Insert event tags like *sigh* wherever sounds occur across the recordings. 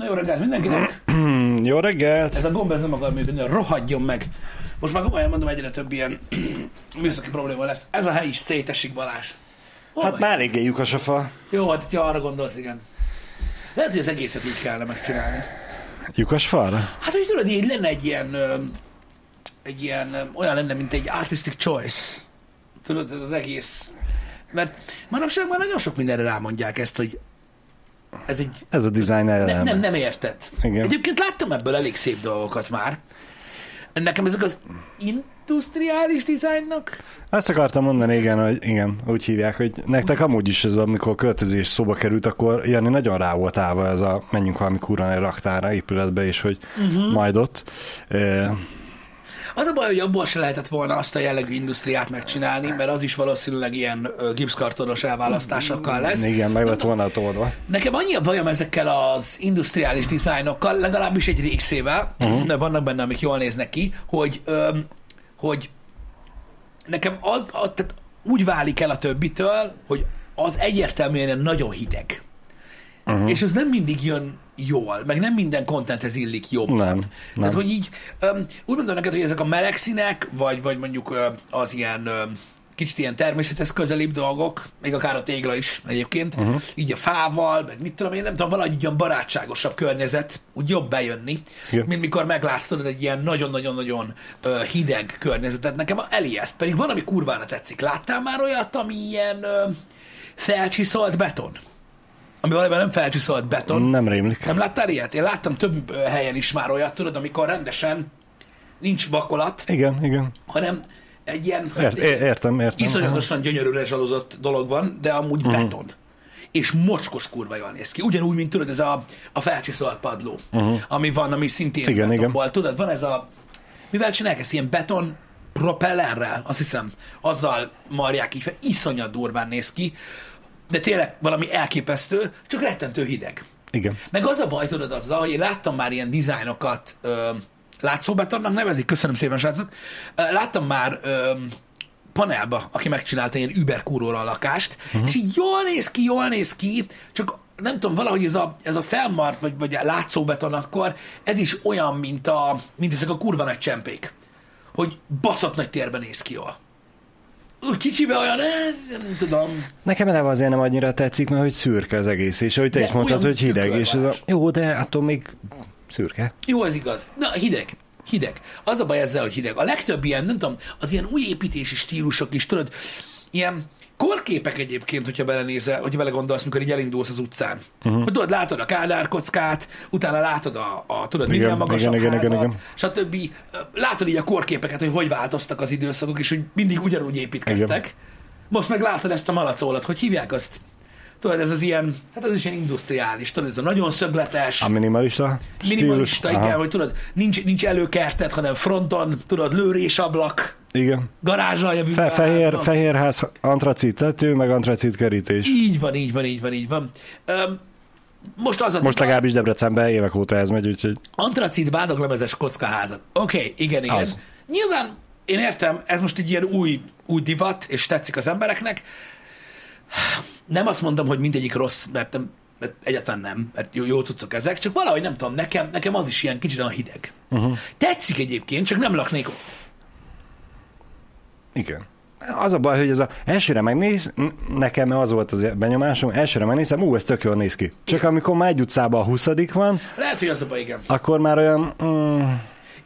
Na jó reggelt mindenkinek! *clears throat* Jó reggelt! Ez a gomb ez nem akar működni, rohadjon meg! Most már komolyan mondom, egyre több ilyen *clears throat* műszaki probléma lesz. Ez a hely is szétesik Balázs. Hol Hát vagy? már eléggé lyukas a fa. Jó, hát ha arra gondolsz, igen. Lehet, hogy az egészet így kellene megcsinálni. Lyukas falra? Hát, hogy tudod, így lenne egy ilyen, egy ilyen, olyan lenne, mint egy artistic choice. Tudod, ez az egész. Mert manapság már nagyon sok mindenre rámondják ezt, hogy ez egy Ez a design eleme. nem, nem érted. Igen. Egyébként láttam ebből elég szép dolgokat már. Nekem ezek az industriális dizájnnak, Ezt akartam mondani, igen, hogy igen, úgy hívják, hogy nektek amúgy is ez, amikor költözés szóba került, akkor Jani nagyon rá volt állva ez a menjünk valami kurva raktára épületbe, és hogy uh-huh. majd ott. E, az a baj, hogy abból se lehetett volna azt a jellegű industriát megcsinálni, mert az is valószínűleg ilyen gipszkartonos elválasztásokkal lesz. igen, meg lett volna ott oldva. Nekem annyi a bajom ezekkel az industriális dizájnokkal, legalábbis egy részével, uh-huh. de vannak benne, amik jól néznek ki, hogy, öm, hogy nekem az, az, tehát úgy válik el a többitől, hogy az egyértelműen nagyon hideg. Uh-huh. És ez nem mindig jön jól, meg nem minden contenthez illik jobban. Nem, Tehát, nem. hogy így, öm, úgy mondom neked, hogy ezek a meleg színek, vagy, vagy mondjuk ö, az ilyen ö, kicsit ilyen természethez közelibb dolgok, még akár a tégla is egyébként, uh-huh. így a fával, meg mit tudom én, nem tudom, valahogy egy olyan barátságosabb környezet, úgy jobb bejönni, Igen. mint mikor meglátsz tudod egy ilyen nagyon-nagyon-nagyon ö, hideg környezetet. Nekem elijeszt, pedig van, ami kurvára tetszik. Láttál már olyat, ami ilyen ö, felcsiszolt beton? Ami valójában nem felcsiszolt beton, Nem rémlik. nem láttál ilyet? Én láttam több helyen is már olyat, tudod, amikor rendesen nincs vakolat, Igen, igen. hanem egy ilyen Ért, é- értem, értem. iszonyatosan gyönyörűre zsalozott dolog van, de amúgy uh-huh. beton. És mocskos kurva jól néz ki. Ugyanúgy, mint tudod, ez a, a felcsiszolt padló, uh-huh. ami van, ami szintén Igen, betonból. Tudod, van ez a... Mivel csinálják ezt? Ilyen beton propellerrel, azt hiszem, azzal marják így fel. Iszonyat durván néz ki, de tényleg valami elképesztő, csak rettentő hideg. Igen. Meg az a baj, tudod, azzal, hogy én láttam már ilyen dizájnokat, ö, látszóbetonnak nevezik, köszönöm szépen, srácok. Láttam már ö, panelba, aki megcsinálta ilyen Uber a lakást, uh-huh. és így jól néz ki, jól néz ki, csak nem tudom, valahogy ez a, ez a felmart, vagy, vagy a látszóbeton akkor, ez is olyan, mint, a, mint ezek a kurva nagy csempék, hogy baszott nagy térben néz ki jól. Kicsibe olyan, eh, nem tudom. Nekem eleve azért nem annyira tetszik, mert hogy szürke az egész, és ahogy te De is mondtad, hogy hideg, és ez a, jó, de attól még szürke. Jó, ez igaz. Na, hideg. Hideg. Az a baj ezzel, hogy hideg. A legtöbb ilyen, nem tudom, az ilyen új építési stílusok is, tudod, ilyen korképek egyébként, hogyha belenézel, hogyha belegondolsz, mikor így elindulsz az utcán. Uh-huh. Hogy tudod, látod a Kádár kockát, utána látod a, a tudod, Igen, minden magasabb igen, igen, házat, igen, igen. stb. Látod így a korképeket, hogy hogy változtak az időszakok, és hogy mindig ugyanúgy építkeztek. Igen. Most meg látod ezt a malacólat, hogy hívják azt? Tudod, ez az ilyen, hát ez is ilyen industriális, tudod, ez a nagyon szögletes, A minimalista Minimalista, stílus? igen, Aha. hogy tudod, nincs, nincs előkerted, hanem fronton, tudod, lőrésablak, Igen. garázsalja Fe, fehér, fehér ház, antracit tető, meg antracit kerítés. Így van, így van, így van, így van. Öm, most az a Most legalábbis Debrecenben évek óta ez megy, úgyhogy antracit bádoglemezes kockaházak. Oké, okay, igen, igen. Az. Nyilván én értem, ez most egy ilyen új, új divat, és tetszik az embereknek. Nem azt mondom, hogy mindegyik rossz, mert, nem, mert egyáltalán nem, mert jó, jó cuccok ezek, csak valahogy nem tudom, nekem, nekem az is ilyen kicsit olyan hideg. Uh-huh. Tetszik egyébként, csak nem laknék ott. Igen. Az a baj, hogy ez a elsőre megnéz, nekem az volt az benyomásom, elsőre megnézem, ú, ez tök jól néz ki. Csak amikor már egy utcában a 20 van, Lehet, hogy az a baj, igen. akkor már olyan, mm,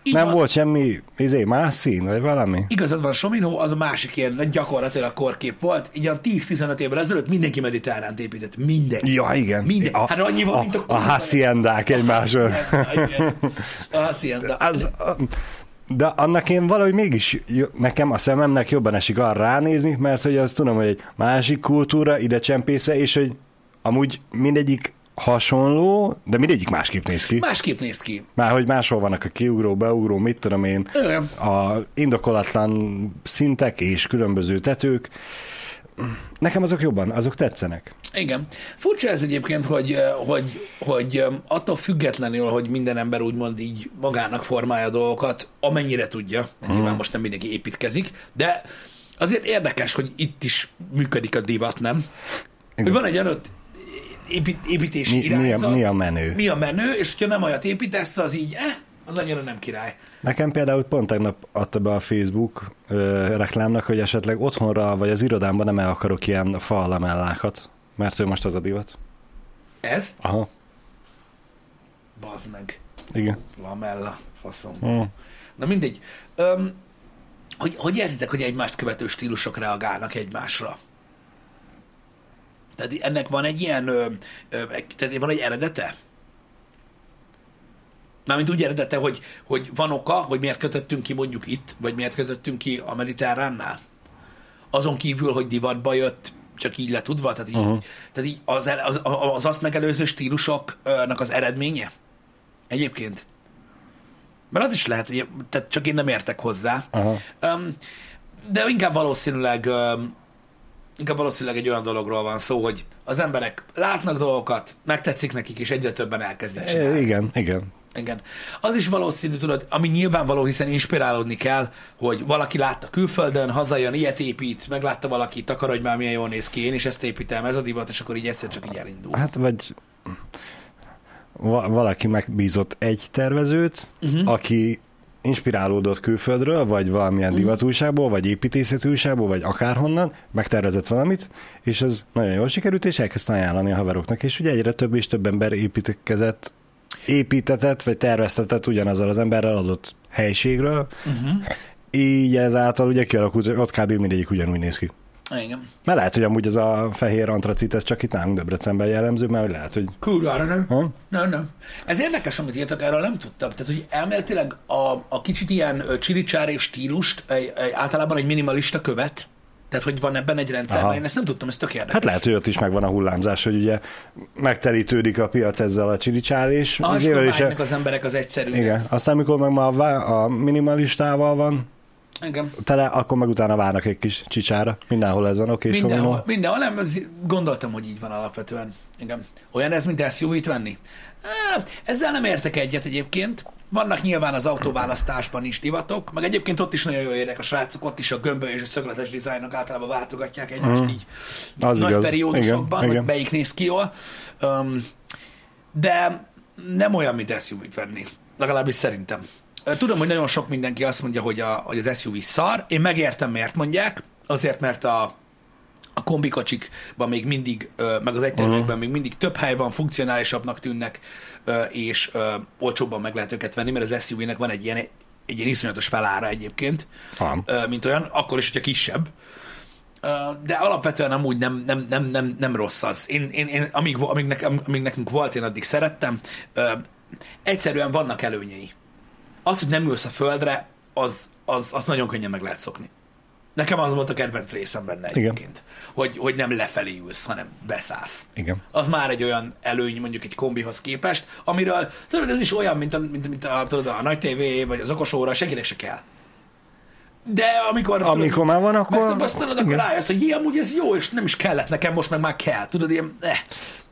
Így nem van. volt semmi, izé, más szín, vagy valami. Igazad van, Sominó az a másik ilyen gyakorlatilag korkép volt. Így a 10-15 évvel ezelőtt mindenki mediterránt épített. Mindenki. Ja, igen. Minden. A, Hát annyi van, a, mint a a haciendák egymásról. A hacienda. Az, de annak én valahogy mégis, nekem a szememnek jobban esik arra ránézni, mert hogy azt tudom, hogy egy másik kultúra ide csempésze, és hogy amúgy mindegyik hasonló, de mindegyik másképp néz ki. Másképp néz ki. Már hogy máshol vannak a kiugró, beugró, mit tudom én, Igen. a indokolatlan szintek és különböző tetők. Nekem azok jobban, azok tetszenek. Igen. Furcsa ez egyébként, hogy, hogy, hogy attól függetlenül, hogy minden ember úgymond így magának formálja a dolgokat, amennyire tudja, mert nyilván most nem mindenki építkezik, de azért érdekes, hogy itt is működik a divat, nem? Hogy Igen. van egy épít, építési Mi, mi, irányzat. a, mi a menő? mi a menő, és hogyha nem olyat építesz, az így, eh, az annyira nem király. Nekem például pont tegnap adta be a Facebook ö, reklámnak, hogy esetleg otthonra vagy az irodámban nem el akarok ilyen fallamellákat, mert ő most az a divat. Ez? Aha, Bazd meg. igen. Lamella, faszom. Mm. Na mindegy. Öm, hogy, hogy értitek, hogy egymást követő stílusok reagálnak egymásra? Tehát ennek van egy ilyen, ö, ö, tehát van egy eredete? Mármint úgy eredete, hogy, hogy van oka, hogy miért kötöttünk ki mondjuk itt, vagy miért kötöttünk ki a mediterránnál? Azon kívül, hogy divatba jött, csak így letudva, tehát így, uh-huh. tehát így az, az, az azt megelőző stílusoknak az eredménye? Egyébként. Mert az is lehet, hogy tehát csak én nem értek hozzá. Aha. Um, de inkább valószínűleg um, inkább valószínűleg egy olyan dologról van szó, hogy az emberek látnak dolgokat, megtetszik nekik, és egyre többen elkezdik E, csinálni. igen, igen. Igen. Az is valószínű, tudod, ami nyilvánvaló, hiszen inspirálódni kell, hogy valaki látta külföldön, hazajön, ilyet épít, meglátta valaki, takar, hogy már milyen jól néz ki, én is ezt építem, ez a divat, és akkor így egyszer csak így elindul. Hát vagy va- valaki megbízott egy tervezőt, uh-huh. aki inspirálódott külföldről, vagy valamilyen uh-huh. divatújságból, vagy építészetújságból, vagy akárhonnan, megtervezett valamit, és ez nagyon jól sikerült, és elkezdte ajánlani a haveroknak, és ugye egyre több és több ember építkezett, építetett, vagy terveztetett ugyanazzal az emberrel adott helységről, Uh-huh. így ezáltal ugye kialakult, hogy ott kb. mindegyik ugyanúgy néz ki. Igen. Mert lehet, hogy amúgy ez a fehér antracit, ez csak itt nálunk Debrecenben jellemző, mert lehet, hogy... Kurvára nem. Ha? Nem, nem. Ez érdekes, amit írtak, erről nem tudtam. Tehát, hogy elméletileg a, a kicsit ilyen ö, csiricsáré stílust egy, egy, általában egy minimalista követ. Tehát, hogy van ebben egy rendszer, Aha. én ezt nem tudtam, ez tök érdekes. Hát lehet, hogy ott is megvan a hullámzás, hogy ugye megterítődik a piac ezzel a csiricsár, és Ah, és vágynak az emberek az egyszerű. Igen, aztán amikor meg már a, a minimalistával van Igen. tele, akkor meg utána várnak egy kis csicsára. Mindenhol ez van, oké, és Mindenhol, mindenhol nem, ez, gondoltam, hogy így van alapvetően. Igen. Olyan ez, mint SUV-t venni? Á, ezzel nem értek egyet egyébként. Vannak nyilván az autóválasztásban is divatok, meg egyébként ott is nagyon jól érek a srácok, ott is a gömböly és a szögletes dizájnok általában váltogatják egymást Mhm. így Az nagy igaz. periódusokban, Igen, hogy melyik néz ki jól. Um, de nem olyan, mint SUV-t venni. Legalábbis szerintem. Tudom, hogy nagyon sok mindenki azt mondja, hogy, a, hogy az SUV szar. Én megértem, miért mondják. Azért, mert a, a kombikocsikban még mindig, meg az egyterületben még mindig több hely van, funkcionálisabbnak tűnnek, és olcsóbban meg lehet őket venni, mert az SUV-nek van egy ilyen, egy ilyen iszonyatos felára egyébként, ö, mint olyan, akkor is, hogyha kisebb. De alapvetően amúgy nem, nem, nem, nem, nem rossz az. Én, én, én amíg, amíg, nekem, amíg nekünk volt, én addig szerettem. Egyszerűen vannak előnyei. Az, hogy nem ülsz a földre, az, az, az nagyon könnyen meg lehet szokni. Nekem az volt a kedvenc részem benne Igen. egyébként, hogy, hogy nem lefelé ülsz, hanem beszállsz. Igen. Az már egy olyan előny mondjuk egy kombihoz képest, amiről, tudod, ez is olyan, mint a, mint, mint a, tudod, a nagy tévé, vagy az okos óra, senkinek se kell. De amikor... Amikor már van, akkor- Megtapasztalod, akkor igen. rájössz, hogy ilyen, amúgy ez jó, és nem is kellett nekem, most meg már kell. Tudod, ilyen... Eh.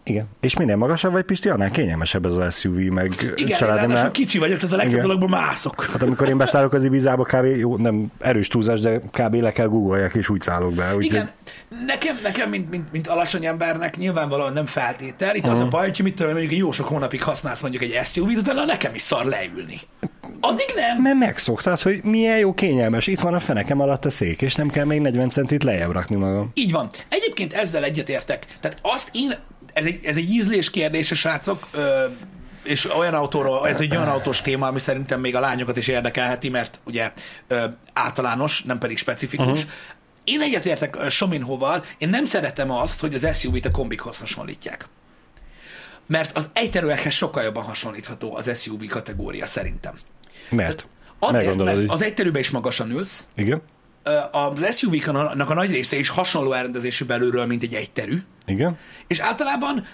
Igen. És minél magasabb vagy, Pisti, annál kényelmesebb ez az SUV, meg Igen, ráadásul mert- kicsi vagyok, tehát a legtöbb Igen. dologban mászok. Hát amikor én beszállok az Ibizába, kb. jó, nem erős túlzás, de kb. le kell googoljak, és úgy szállok be. Úgy, Igen, nekem, nekem mint, mint, mint alacsony embernek nyilvánvalóan nem feltétel. Itt az a baj, hogy mit tudom, mondjuk egy jó sok hónapig használsz mondjuk egy SUV-t, utána nekem is szar leülni. Addig nem. Mert megszoktad, hogy milyen jó kényelmes. Itt van a fenekem alatt a szék, és nem kell még 40 centit lejjebb rakni magam. Így van. Egyébként ezzel egyetértek. Tehát azt én, ez egy, ez egy ízlés kérdése, srácok, ö, és olyan autóról, ez egy olyan autós téma, ami szerintem még a lányokat is érdekelheti, mert ugye ö, általános, nem pedig specifikus. Uh-huh. Én egyetértek Sominhoval, én nem szeretem azt, hogy az SUV-t a kombikhoz hasonlítják. Mert az egyterőekhez sokkal jobban hasonlítható az SUV kategória szerintem. Mert? Azért, Meggondolod, mert az egyterőbe is magasan ülsz, Igen? Az SUV-nak a nagy része is hasonló elrendezésű belülről, mint egy egyterű, Igen? és általában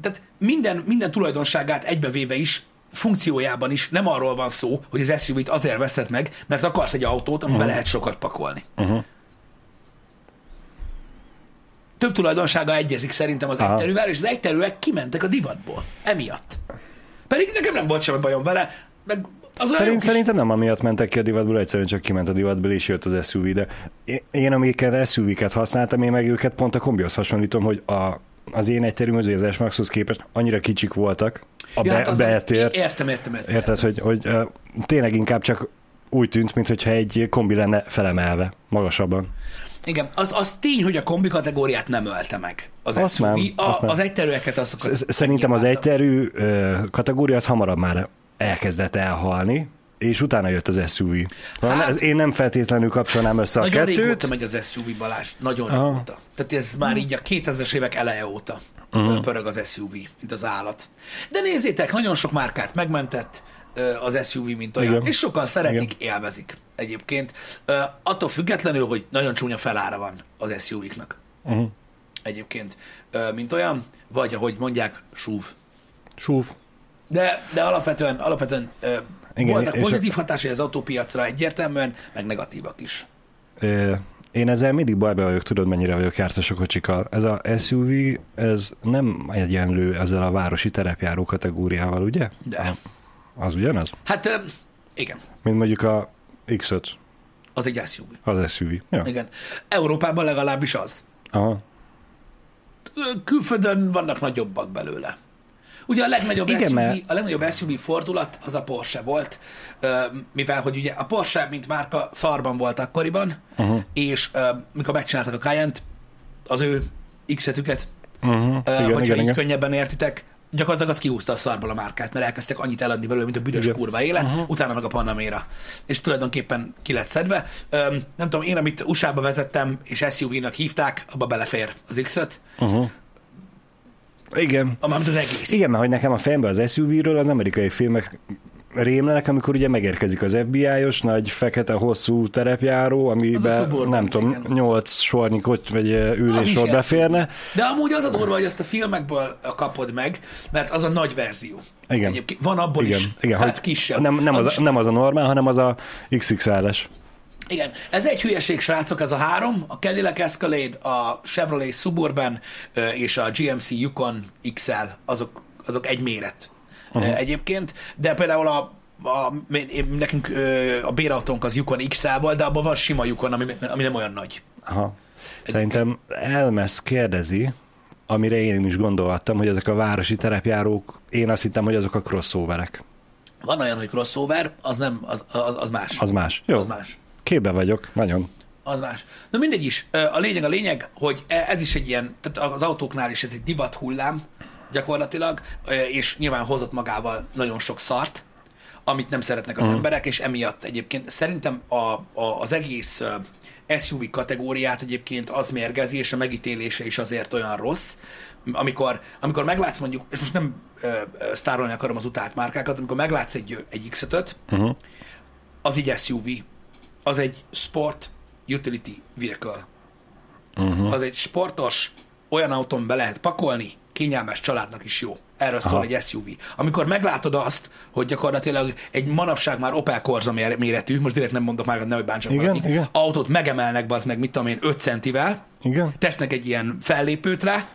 tehát minden, minden tulajdonságát egybevéve is, funkciójában is nem arról van szó, hogy az SUV-t azért veszed meg, mert akarsz egy autót, amiben uh-huh. lehet sokat pakolni. Uh-huh. Több tulajdonsága egyezik szerintem az Aha. egyterűvel, és az egyterűek kimentek a divatból. Emiatt. Pedig nekem nem volt semmi bajom vele, meg az Szerint, is- szerintem nem amiatt mentek ki a divatból, egyszerűen csak kiment a divatból, és jött az SUV, de én- amiket SUV-ket használtam, én meg őket pont a kombihoz hasonlítom, hogy a az én egyterű az S-Maxhoz képest annyira kicsik voltak a Ja, be, hát az- beltér. Értem, értem, értem. Érted, hogy, hogy ö, tényleg inkább csak úgy tűnt, mintha egy kombi lenne felemelve, magasabban. Igen, az, az tény, hogy a kombi kategóriát nem ölte meg. Az Azt SUV. nem, a, azt nem. Az egyterőeket azokat... Sz- Szerintem az egyterű kategória az hamarabb már elkezdett elhalni, és utána jött az SUV. Hát- Hát, én nem feltétlenül kapcsolnám össze a Nagyon kettőt. régóta megy az SUV Balázs, nagyon Aha. régóta. Tehát ez már így a 2000-es évek eleje óta uh-huh. pörög az SUV, mint az állat. De nézzétek, nagyon sok márkát megmentett az SUV, mint olyan, Igen. és sokan szeretik, élvezik egyébként. Attól függetlenül, hogy nagyon csúnya felára van az SUV-knak. Uh-huh. Egyébként, ö, mint olyan, vagy ahogy mondják, SUV. Súf. De, de alapvetően, alapvetően ö, Igen, voltak és a- pozitív hatásai az autópiacra egyértelműen, meg negatívak is. Ö, Én ezzel mindig bajba vagyok, tudod, mennyire vagyok jártas a kocsikkal. Ez a SUV, ez nem egyenlő ezzel a városi terepjáró kategóriával, ugye? De. Az ugyanaz? Hát ö, igen, Mint mondjuk a X5, az egy SUV. az SUV. Ja. Igen. Európában legalábbis az. Aha. Külföldön vannak nagyobbak belőle. Ugye a legnagyobb, Igen, SUV, mert- a legnagyobb SUV fordulat az a Porsche volt, mivel hogy ugye a Porsche, mint márka szarban volt akkoriban, uh-huh. és mikor megcsináltak a Cayenne-t, az ő X-etüket, Uh-huh. Hogyha igen, így igen. könnyebben értitek, gyakorlatilag az kiúzta a szarból a márkát, mert elkezdtek annyit eladni belőle, mint a büdös Igen. kurva élet, uh-huh. utána meg a Panamera. És tulajdonképpen ki lett szedve. Öm, nem tudom, én amit USA-ba vezettem, és SUV-nak hívták, abba belefér az X-öt, Uh-huh. Igen. amint az egész. Igen, mert hogy nekem a fejemben az SUV-ről az amerikai filmek rémlenek, amikor ugye megérkezik az FBI-os nagy fekete hosszú terepjáró, amiben nem tudom, igen. nyolc sornyi kocs vagy Az SUV. beférne. De amúgy az a durva, hogy ezt a filmekből kapod meg, mert az a nagy verzió. Igen. Egyébként van abból Igen, is, igen hát hogy kisebb. Nem, nem, az, is- nem az a normál, hanem az a XXL-es. Igen, ez egy hülyeség, srácok, ez a három, a Cadillac Escalade, a Chevrolet Suburban és a GMC Yukon XL, azok, azok egy méret uh-huh. egyébként, de például a a, nekünk a bérautónk az Yukon XL volt, de abban van sima Yukon, ami, ami nem olyan nagy. Aha. Szerintem Elmes kérdezi, amire én is gondolhattam, hogy ezek a városi terepjárók, én azt hittem, hogy azok a crossoverek. Van olyan, hogy crossover, az nem, az, az, az más. Az más. Jó. Az más. Képbe vagyok, nagyon. Az más. Na mindegy is. A lényeg a lényeg, hogy e- ez is egy ilyen, tehát az autóknál is ez egy divat hullám gyakorlatilag, és nyilván hozott magával nagyon sok szart, amit nem szeretnek az Mhm. uh. emberek, és emiatt egyébként szerintem a, a, az egész SUV kategóriát egyébként az mérgezi, és a megítélése is azért olyan rossz, amikor, amikor meglátsz mondjuk, és most nem ö, ö, sztárolni akarom az utált márkákat, amikor meglátsz egy, egy X5-öt, Uh-huh. az egy SUV, az egy sport utility vehicle. Uh-huh. Az egy sportos, olyan autón be lehet pakolni, kényelmes családnak is jó. Erről szól Aha. egy SUV. Amikor meglátod azt, hogy gyakorlatilag egy manapság már Opel Corsa mér- méretű, most direkt nem mondok már, nem hogy bántsak Igen, valakit, igen. autót megemelnek, az meg mit tudom én, 5 centivel, Igen? tesznek egy ilyen fellépőt rá,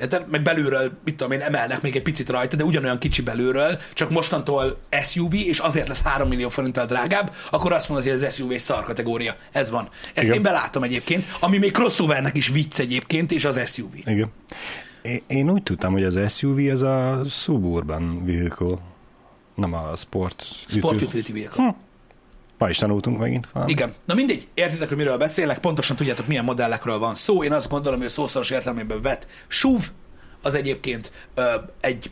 Érted? meg belülről, mit tudom én, emelnek még egy picit rajta, de ugyanolyan kicsi belülről, csak mostantól SUV, és azért lesz 3 millió forinttal drágább, akkor azt mondod, hogy az SUV egy szar kategória. Ez van. Ezt Igen. én belátom egyébként, ami még crossovernek is vicc egyébként, és az SUV. Igen. Én- úgy tudtam, hogy az SUV az a suburban vehicle, nem a sport. Sport utility vehicle. Ma is tanultunk megint valami. Igen. Na mindegy, értitek, hogy miről beszélek, pontosan tudjátok, milyen modellekről van szó. Én azt gondolom, hogy a szószoros értelmében vett SUV az egyébként ö, egy,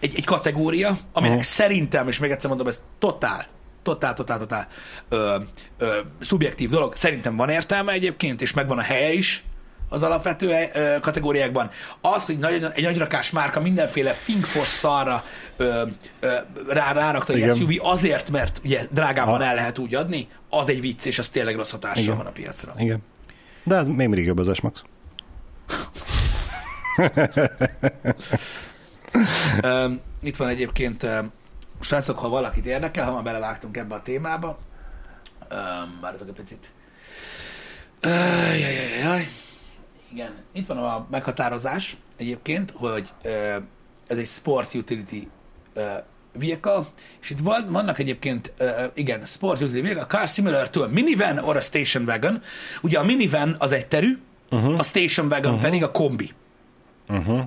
egy, egy kategória, aminek Mhm. szerintem, és még egyszer mondom, ez totál, totál, totál, totál ö, ö, szubjektív dolog. Szerintem van értelme egyébként, és megvan a helye is az alapvető ö, kategóriákban. Az, hogy nagy, egy nagyrakás márka mindenféle finkfos szarra ö, ö, rá, rárakta egy. SUV azért, mert ugye drágában el lehet úgy adni, az egy vicc, és az tényleg rossz hatással Igen. van a piacra. Igen. De ez még mindig jobb az S-Max. Um, *laughs* itt van egyébként, um, srácok, ha valakit érdekel, ha már belevágtunk ebbe a témába, um, várjatok egy picit. Uh, jaj, jaj, jaj. Igen, itt van a meghatározás egyébként, hogy ez egy sport utility uh, vehicle, és itt van, vannak egyébként, uh, igen, sport utility vehicle, car similar to a minivan or a station wagon. Ugye a minivan az egy terű, uh-huh. a station wagon uh-huh. pedig a kombi. Uh-huh.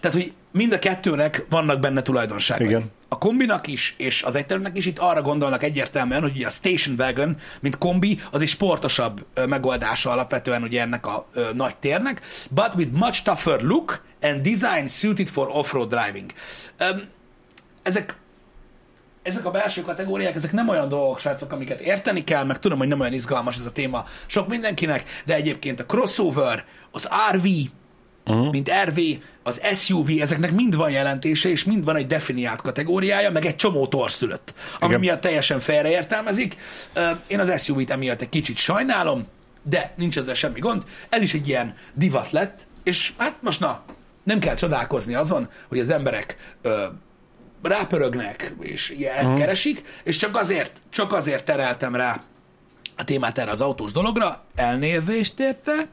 Tehát, hogy mind a kettőnek vannak benne tulajdonságai. Igen. A kombinak is, és az egyterűnek is itt arra gondolnak egyértelműen, hogy a station wagon, mint kombi, az egy sportosabb megoldása alapvetően ugye ennek a ö, nagy térnek, but with much tougher look and design suited for off-road driving. Öm, ezek ezek a belső kategóriák, ezek nem olyan dolgok, srácok, amiket érteni kell, meg tudom, hogy nem olyan izgalmas ez a téma sok mindenkinek, de egyébként a crossover, az RV, uh-huh. mint RV, az SUV, ezeknek mind van jelentése, és mind van egy definiált kategóriája, meg egy csomó torszülött, ami Igen. miatt teljesen félreértelmezik. Én az SUV-t emiatt egy kicsit sajnálom, de nincs ezzel semmi gond. Ez is egy ilyen divat lett, és hát most na, nem kell csodálkozni azon, hogy az emberek ö, rápörögnek, és ilyen ezt uh-huh. keresik, és csak azért, csak azért tereltem rá a témát erre az autós dologra, elnézést érte,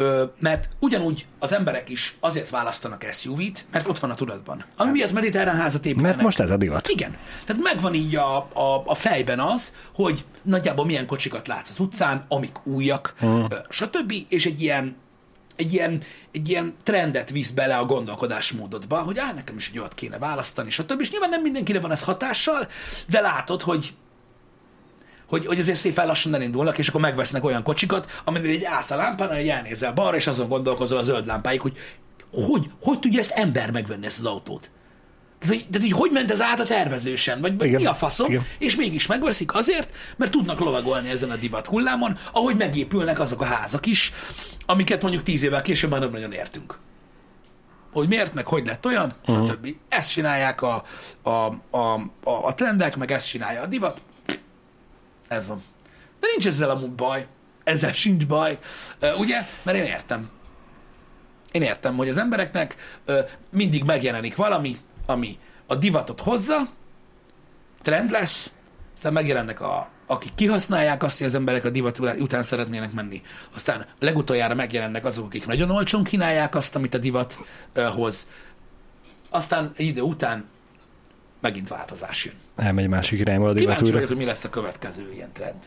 Ö, mert ugyanúgy az emberek is azért választanak SUV-t, mert ott van a tudatban. Ami miatt mediterrán házat építenek. Mert most ez a divat. Igen. Tehát megvan így a, a, a fejben az, hogy nagyjából milyen kocsikat látsz az utcán, amik újak, uh. stb. És egy ilyen, egy, ilyen, egy ilyen trendet visz bele a gondolkodásmódodba, hogy á, nekem is egy olyat kéne választani, stb. És nyilván nem mindenkire van ez hatással, de látod, hogy hogy, hogy azért szépen lassan elindulnak, és akkor megvesznek olyan kocsikat, aminél egy állsz a lámpán, hogy elnézel balra, és azon gondolkozol a zöld lámpáig, hogy hogy, hogy tudja ezt ember megvenni ezt az autót? Tehát, hogy, tehát, hogy hogy ment ez át a tervezősen? Vagy, vagy mi a faszom? Igen. És mégis megveszik azért, mert tudnak lovagolni ezen a divat hullámon, ahogy megépülnek azok a házak is, amiket mondjuk tíz évvel később már nem nagyon értünk. Hogy miért, meg hogy lett olyan, uh-huh. stb. Ezt csinálják a, a, a, a, a trendek, meg ezt csinálja a divat. Ez van. De nincs ezzel amúgy baj. Ezzel sincs baj. Ugye? Mert én értem. Én értem, hogy az embereknek mindig megjelenik valami, ami a divatot hozza, trend lesz, aztán megjelennek a, akik kihasználják azt, hogy az emberek a divat után szeretnének menni. Aztán legutoljára megjelennek azok, akik nagyon olcsón kínálják azt, amit a divat hoz. Aztán idő után megint változás jön. Elmegy másik irányba a divat Kíváncsi vagyok, hogy mi lesz a következő ilyen trend.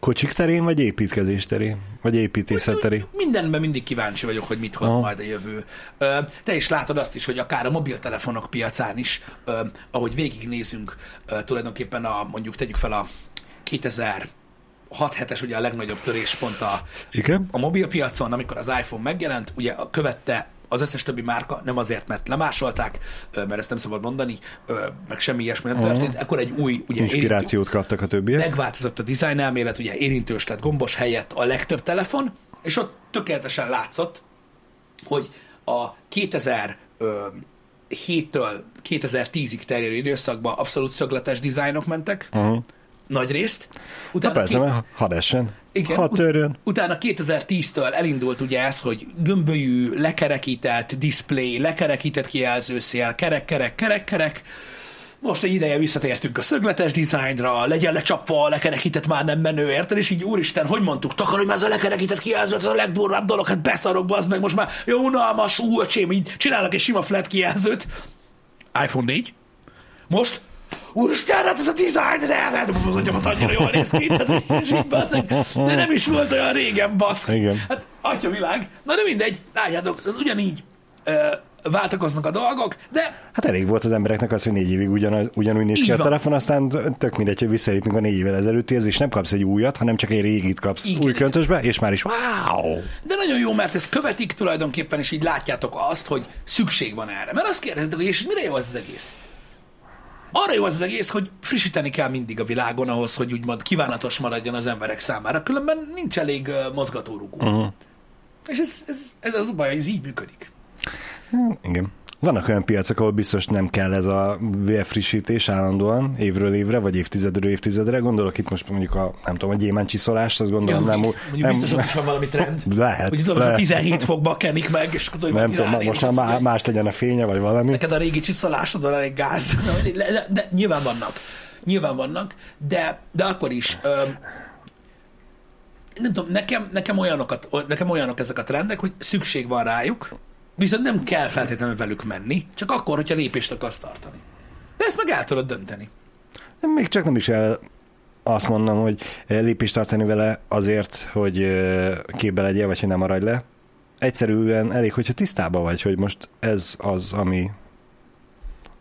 Kocsik terén, vagy építkezés terén? Vagy építészet terén? Mindenben mindig kíváncsi vagyok, hogy mit hoz Aha. majd a jövő. Ö, Te is látod azt is, hogy akár a mobiltelefonok piacán is, ö, ahogy végignézünk, ö, tulajdonképpen a, mondjuk tegyük fel a 2006 7-es ugye a legnagyobb töréspont a, Igen? a mobilpiacon, amikor az iPhone megjelent, ugye követte az összes többi márka, nem azért, mert lemásolták, mert ezt nem szabad mondani, meg semmi ilyesmi nem történt, akkor egy új, ugye érintő, Inspirációt kaptak a többiek. megváltozott a design elmélet, ugye érintős lett gombos helyett a legtöbb telefon, és ott tökéletesen látszott, hogy a 2007-től 2010-ig terjedő időszakban abszolút szögletes dizájnok mentek, Uh-huh. Nagy részt. Na Utána persze, ki- mert hadd essen. igen, Hadd ut- törjön. utána 2010-től elindult ugye ez, hogy gömbölyű, lekerekített display, lekerekített kijelzőszél, kerek, kerek, kerek, kerek. Most egy ideje visszatértünk a szögletes dizájnra, legyen lecsapva, a lekerekített már nem menő, érted? És így úristen, hogy mondtuk, takarj már ez a lekerekített kijelző, ez a legdurvább dolog, hát beszarok, bazd meg, most már jó unalmas, ú, öcsém, így csinálnak egy sima flat kijelzőt. iPhone 4. Most Úristen, hát ez a design, de hát az agyamat annyira jól néz ki, tehát, és így basszeg, de nem is volt olyan régen, baszk. Igen. Hát, atya világ. Na de mindegy, látjátok, ez ugyanígy ö, váltakoznak a dolgok, de Hát elég volt az embereknek az, hogy négy évig ugyan, ugyanúgy néz ki a telefon, aztán tök mindegy, hogy visszalépünk a négy évvel ezelőttihez, és nem kapsz egy újat, hanem csak egy régit kapsz Igen. új köntösbe, és már is wow! De nagyon jó, mert ezt követik tulajdonképpen, és így látjátok azt, hogy szükség van erre. Mert azt kérdezitek, hogy és mire jó az az egész? Arra jó az az egész, hogy frissíteni kell mindig a világon ahhoz, hogy úgymond kívánatos maradjon az emberek számára, különben nincs elég uh, mozgatórugó. Uh-huh. És ez, ez, ez az a baj, ez így működik. Igen. Vannak olyan piacok, ahol biztos nem kell ez a vérfrissítés állandóan, évről évre, vagy évtizedről évtizedre. Gondolok itt most mondjuk a, nem tudom, a gyémánt csiszolást, azt gondolom nem, mondjuk, mondjuk biztos ott is van valami trend. *laughs* Lehet, Hogy tudod, lehet. hogy 17 fokba kenik meg, és akkor nem tudom, most már má- más legyen a fénye, vagy valami. neked a régi csiszolásodon elég gáz. De, *laughs* de, de nyilván vannak. Nyilván vannak, de, de akkor is ö, nem tudom, nekem, nekem, olyanokat, nekem olyanok ezek a trendek, hogy szükség van rájuk, viszont nem kell feltétlenül velük menni, csak akkor, hogyha lépést akarsz tartani. De ezt meg el tudod dönteni. Még csak nem is el azt mondom, hogy lépést tartani vele azért, hogy ö, képbe legyél, vagy hogy nem maradj le, egyszerűen elég, hogyha tisztában vagy, hogy most ez az, ami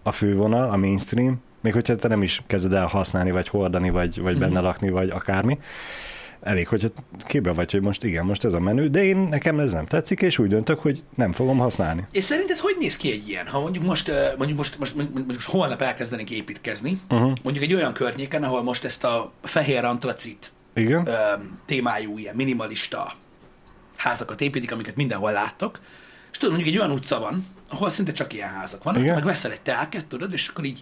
a fővonal, a mainstream, még hogyha te nem is kezded el használni, vagy hordani, vagy, vagy benne Mhm. lakni, vagy akármi. Elég, hogyha képbe vagy, hogy most igen, most ez a menü, de én nekem ez nem tetszik, és úgy döntök, hogy nem fogom használni. És szerinted hogy néz ki egy ilyen? Ha mondjuk most, mondjuk most, most, mondjuk most holnap elkezdenénk építkezni, Uh-huh. mondjuk egy olyan környéken, ahol most ezt a fehér antracit Igen? témájú, ilyen minimalista házakat építik, amiket mindenhol láttok, és tudod, mondjuk egy olyan utca van, ahol szinte csak ilyen házak vannak, meg veszel egy telket, tudod, és akkor így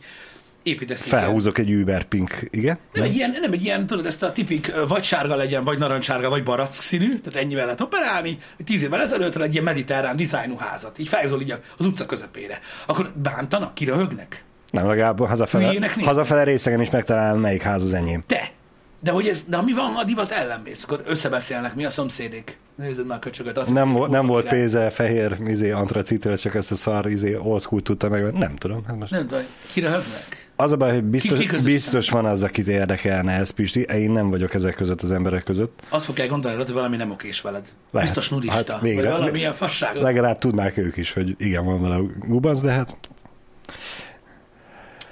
építesz Felhúzok egy Uber Pink, igen? Nem egy, ilyen, nem egy ilyen, tudod, ezt a tipik vagy sárga legyen, vagy narancssárga, vagy barack színű, tehát ennyivel lehet operálni, hogy tíz évvel ezelőtt egy ilyen mediterrán dizájnú házat, így felhúzol így az utca közepére. Akkor bántanak, kiröhögnek? Nem, legalább hazafele, hazafele részegen is megtalálom, melyik ház az enyém. Te! De hogy ez, de ami van, ha a divat ellenmész, akkor összebeszélnek, mi a szomszédék. Nézd már köcsögöt. Azt Nem, vo- nem volt pénze fehér izé, antracitre, csak ezt a szar izé, old school tudta meg. Nem tudom. Hát most Nem tudom, kiröhögnek. Az a baj, hogy biztos, ki közösen? biztos van az, akit érdekelne ez, Pisti. Én nem vagyok ezek között az emberek között. Azt fogják gondolni, hogy valami nem okés veled. Lehet. Biztos nudista, Hát hát végre. vagy valamilyen fasságot. Legalább tudnák ők is, hogy igen, van vele gubanc, de hát...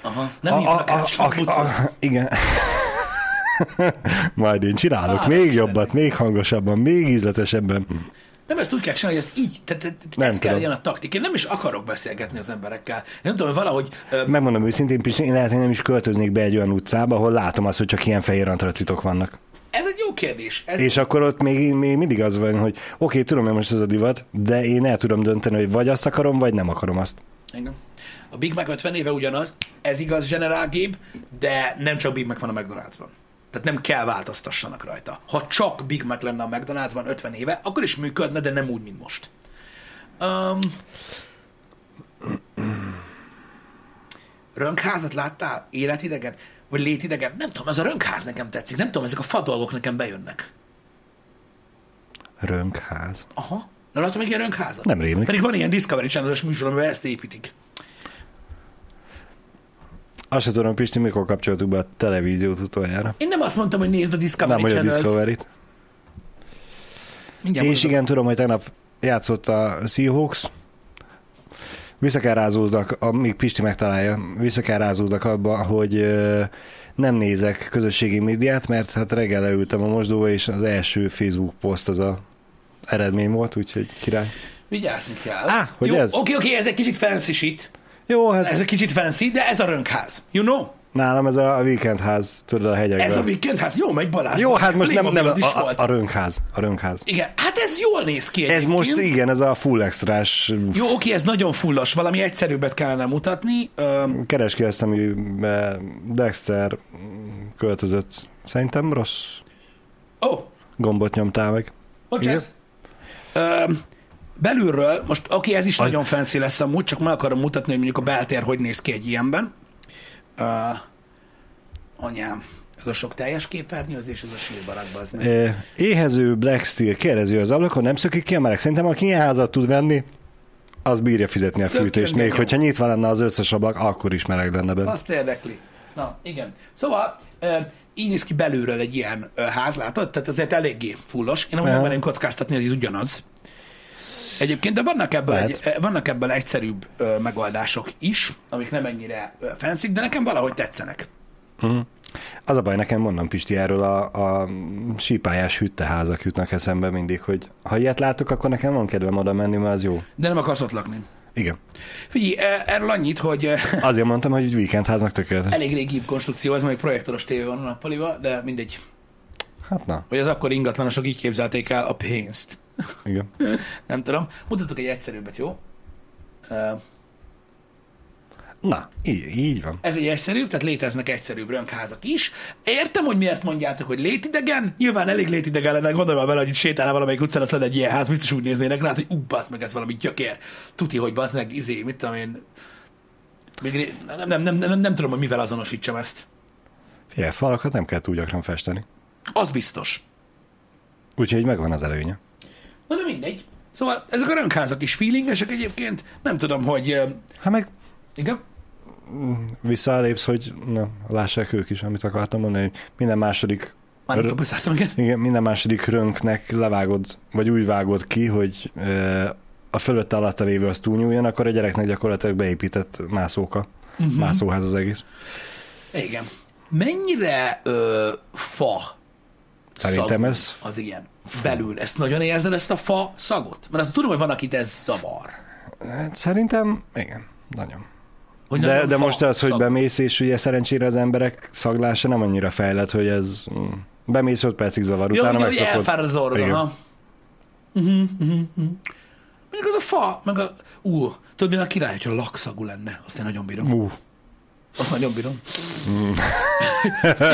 Aha. Nem hívnak el, csak pucolsz. igen. *laughs* Majd én csinálok Á, még jobbat, még hangosabban, még ízletesebben. Nem ezt úgy kell csinálni, hogy ezt így, tehát, tehát Nem ez kell legyen a taktik. Én nem is akarok beszélgetni az emberekkel. Én nem tudom, hogy valahogy ö, Megmondom őszintén, Pisti, én lehet, hogy nem is költöznék be egy olyan utcába, ahol látom azt, hogy csak ilyen fehér antracitok vannak. ez egy jó kérdés. Ez És akkor ott még, még mindig az van, hogy oké, okay, tudom, hogy most ez a divat, de én el tudom dönteni, hogy vagy azt akarom, vagy nem akarom azt. Igen. A Big Mac 50 éve ugyanaz, ez igaz General Gabe, de nem csak Big Mac van a McDonald'sban. Tehát nem kell változtassanak rajta. Ha csak Big Mac lenne a McDonald'sban 50 éve, akkor is működne, de nem úgy, mint most. Um, rönkházat láttál? Életidegen? Vagy létidegen? Nem tudom, ez a rönkház nekem tetszik. Nem tudom, ezek a fa dolgok nekem bejönnek. Rönkház. Aha. Nem láttam még ilyen rönkházat? Nem rémlik. Pedig van ilyen Discovery channel műsor, amiben ezt építik. Azt sem tudom, Pisti, mikor kapcsoltuk be a televíziót utoljára. Én nem azt mondtam, hogy nézd a Discovery Nem, hogy a. Discovery-t. Mindjárt És igen, tudom, hogy tegnap játszott a Seahawks. Vissza kell rázódnak, amíg Pisti megtalálja, vissza kell rázódnak abba, hogy nem nézek közösségi médiát, mert hát reggel leültem a mosdóba, és az első Facebook poszt az a eredmény volt, úgyhogy király. Vigyázni kell. Á, hogy Jó, ez? Oké, oké, ez egy kicsit fancy shit. Jó, hát Ez egy kicsit fancy, de ez a rönkház. You know? nálam ez a weekendház, tudod, a hegyekben. Ez a weekendház. Jó, megy Balázs. Jó, hát most nem, nem a, a, a rönkház. A rönkház. Igen, hát ez jól néz ki Ez egyébként. most igen, ez a full extrás Jó, oké, ez nagyon fullos, valami egyszerűbbet kellene mutatni. Öm, keres ki ezt, amiben Dexter költözött. Szerintem rossz Ó, gombot nyomtál meg. bocs, Igen. Belülről, most oké, ez is Az- nagyon fancy lesz amúgy, csak meg akarom mutatni, hogy mondjuk a beltér hogy néz ki egy ilyenben. Uh, anyám, ez a sok teljes képernyőzés, ez a sírbarakba, az meg. Eh, Éhező Black Steel kérdező az ablakon, nem szökik ki a meleg. Szerintem aki ilyen házat tud venni, az bírja fizetni a Szökjön fűtést. Még jó. hogyha nyitva lenne az összes ablak, akkor is meleg lenne benne. Azt érdekli. Na, igen. Szóval így néz ki belülről egy ilyen ház, látod? Tehát azért eléggé fullos. Én Aha. megmerném kockáztatni, hogy ez ugyanaz. Egyébként, de vannak ebből, egy, vannak ebből egyszerűbb ö, megoldások is, amik nem ennyire fancy, de nekem valahogy tetszenek. Az a baj, nekem mondom Pisti, erről a, a sípályás hütteházak jutnak eszembe mindig, hogy ha ilyet látok, akkor nekem van kedvem oda menni, mert az jó. De nem akarsz ott lakni. Igen. Figyelj, ö, erről annyit, hogy Azért mondtam, hogy egy weekendháznak tökéletes. elég régi konstrukció, ez még projektoros tévé van a nappaliba, de mindegy. Hát na, Hogy az akkor ingatlanosok így képzelték el a pénzt. igen. *laughs* Nem tudom. Mutatok egy egyszerűbbet, jó? Na, így, így van. Ez egy egyszerűbb, tehát léteznek egyszerűbb rönkházak is. Értem, hogy miért mondjátok, hogy létidegen. Nyilván elég létidegen lenne, gondolj már bele, hogy itt sétálna valamelyik utcán, azt lenne egy ilyen ház, biztos úgy néznének rá, hogy ú, meg, ez valami gyökér. Tuti, hogy bazd meg, izé, mit tudom én. Még nem, nem, nem, nem, nem, nem tudom, hogy mivel azonosítsam ezt. Figyelj, falakat nem kell túl gyakran festeni. Az biztos. Úgyhogy megvan az előnye. Na de mindegy. Szóval ezek a rönkházak is feelingesek egyébként. Nem tudom, hogy... Hát meg Igen? visszalépsz, hogy na, lássák ők is, amit akartam mondani, hogy minden második Már nem tudom, igen. Igen, minden második rönknek levágod, vagy úgy vágod ki, hogy ö, a fölötte alatta lévő az túlnyúljon, akkor a gyereknek gyakorlatilag beépített mászóka. Uh-huh. Mászóház az egész. Igen. Mennyire ö, fa Szerintem ez- az ilyen belül? Ezt nagyon érzed, ezt a fa szagot? Mert azt tudom, hogy van, akit ez zavar. Hát szerintem, igen, nagyon. Hogy De, nagyon de most az, hogy szagú. bemész, és ugye szerencsére az emberek szaglása nem annyira fejlett, hogy ez mm, bemész 5 percig zavar, Jó, utána megszokod. elfárad az orrod, aha. Uh-huh, uh-huh, uh-huh. Mondjuk az a fa, meg a... Ú, tudod, a király, hogyha lakszagú lenne. Azt én nagyon bírom. Ú, Azt nagyon bírom.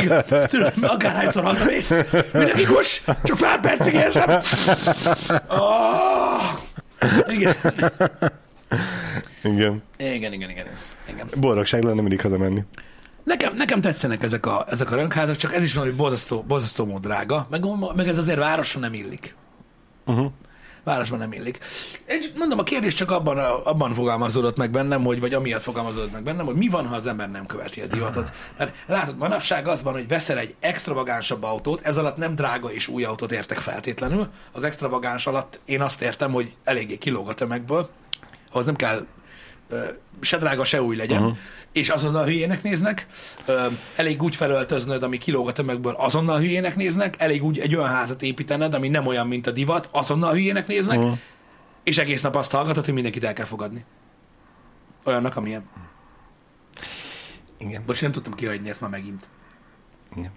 Igen, Tudod, akárhányszor hazamész, mindenki kus, csak pár percig érzem. Oh, igen. igen. igen, igen, igen, igen. Boldogság lenne mindig hazamenni. Nekem, nekem tetszenek ezek a, ezek a rönkházak, csak ez is valami borzasztó, borzasztó mód drága, meg, meg ez azért városra nem illik. Uh-huh. Városban nem illik. Egy, mondom, a kérdés csak abban, abban fogalmazódott meg bennem, hogy, vagy amiatt fogalmazódott meg bennem, hogy mi van, ha az ember nem követi a divatot. Mert látod, manapság az van, hogy veszel egy extravagánsabb autót, ez alatt nem drága és új autót értek feltétlenül. Az extravagáns alatt én azt értem, hogy eléggé kilóg a tömegből, ahhoz nem kell se drága, se új legyen, uh-huh. és azonnal hülyének néznek, elég úgy felöltöznöd, ami kilóg a tömegből, azonnal hülyének néznek, elég úgy egy olyan házat építened, ami nem olyan, mint a divat, azonnal hülyének néznek, uh-huh. és egész nap azt hallgatod, hogy mindenkit el kell fogadni. Olyannak, amilyen. Igen. Bocs, nem tudtam kihagyni ezt már megint. Igen.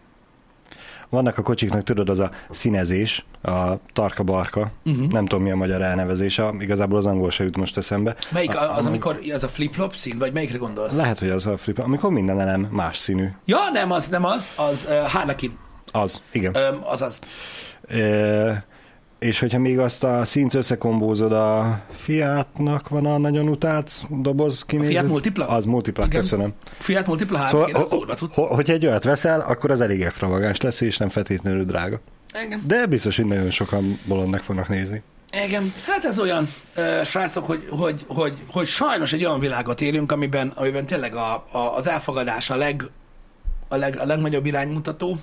Vannak a kocsiknak, tudod, az a színezés, a tarka-barka, uh-huh. nem tudom mi a magyar elnevezése, igazából az angol se jut most eszembe. Melyik A- az, amikor az a flip-flop szín, vagy melyikre gondolsz? Lehet, hogy az a flip, amikor minden elem más színű. Ja, nem az, nem az, az uh, Harlequin, Az, igen. um, az az. E, és hogyha még azt a szint összekombózod a Fiatnak van a nagyon utált doboz kinézet. Fiat Multipla? Az Multipla, Igen. köszönöm. Fiat Multipla Szóval, Harlequin, az ho- durva cucc. ho- hogyha egy olyat veszel, akkor az elég extravagáns lesz, és nem feltétlenül drága. Igen. De biztos, hogy nagyon sokan bolondnak fognak nézni. Igen, hát ez olyan, uh, srácok, hogy, hogy, hogy, hogy sajnos egy olyan világot élünk, amiben, amiben tényleg a, a, az elfogadás a, leg, a, leg, a legnagyobb iránymutató,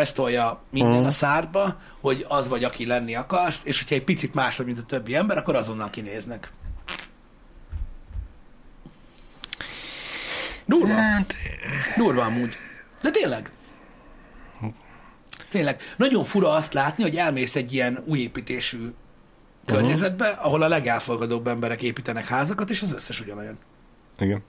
ezt tolja minden Mhm. a szárba, hogy az vagy, aki lenni akarsz, és hogyha egy picit más vagy, mint a többi ember, akkor azonnal kinéznek. Durva. Hát, Durva amúgy. De tényleg. Tényleg. Nagyon fura azt látni, hogy elmész egy ilyen új építésű környezetbe, ahol a legelfogadóbb emberek építenek házakat, és az összes ugyanolyan. igen.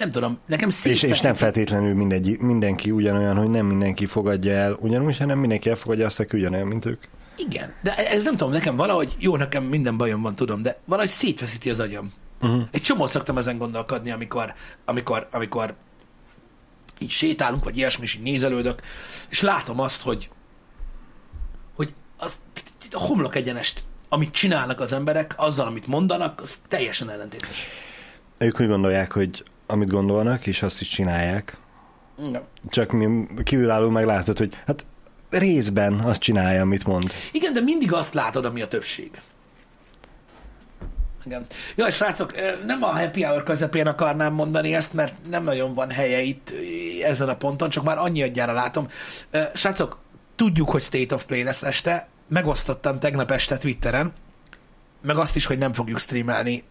Nem tudom, nekem És, és nem feltétlenül mindegy, mindenki ugyanolyan, hogy nem mindenki fogadja el ugyanúgy, hanem mindenki elfogadja azt, aki ugyanolyan, mint ők. Igen, de ez nem tudom, nekem valahogy, jó, nekem minden bajom van, tudom, de valahogy szétfeszíti az agyam. Uh-huh. Egy csomót szoktam ezen gondolkodni, amikor, amikor, amikor így sétálunk, vagy ilyesmi, és így nézelődök, és látom azt, hogy, hogy az, a homlok egyenest, amit csinálnak az emberek, azzal, amit mondanak, az teljesen ellentétes. Ők úgy gondolják, hogy amit gondolnak, és azt is csinálják. Igen. Csak mi kívülálló meg látod, hogy hát részben azt csinálja, amit mond. Igen, de mindig azt látod, ami a többség. Igen. Jaj, srácok, nem a happy hour közepén akarnám mondani ezt, mert nem nagyon van helye itt ezen a ponton, csak már annyi adjára látom. Srácok, tudjuk, hogy State of Play lesz este, megosztottam tegnap este Twitteren, meg azt is, hogy nem fogjuk streamelni.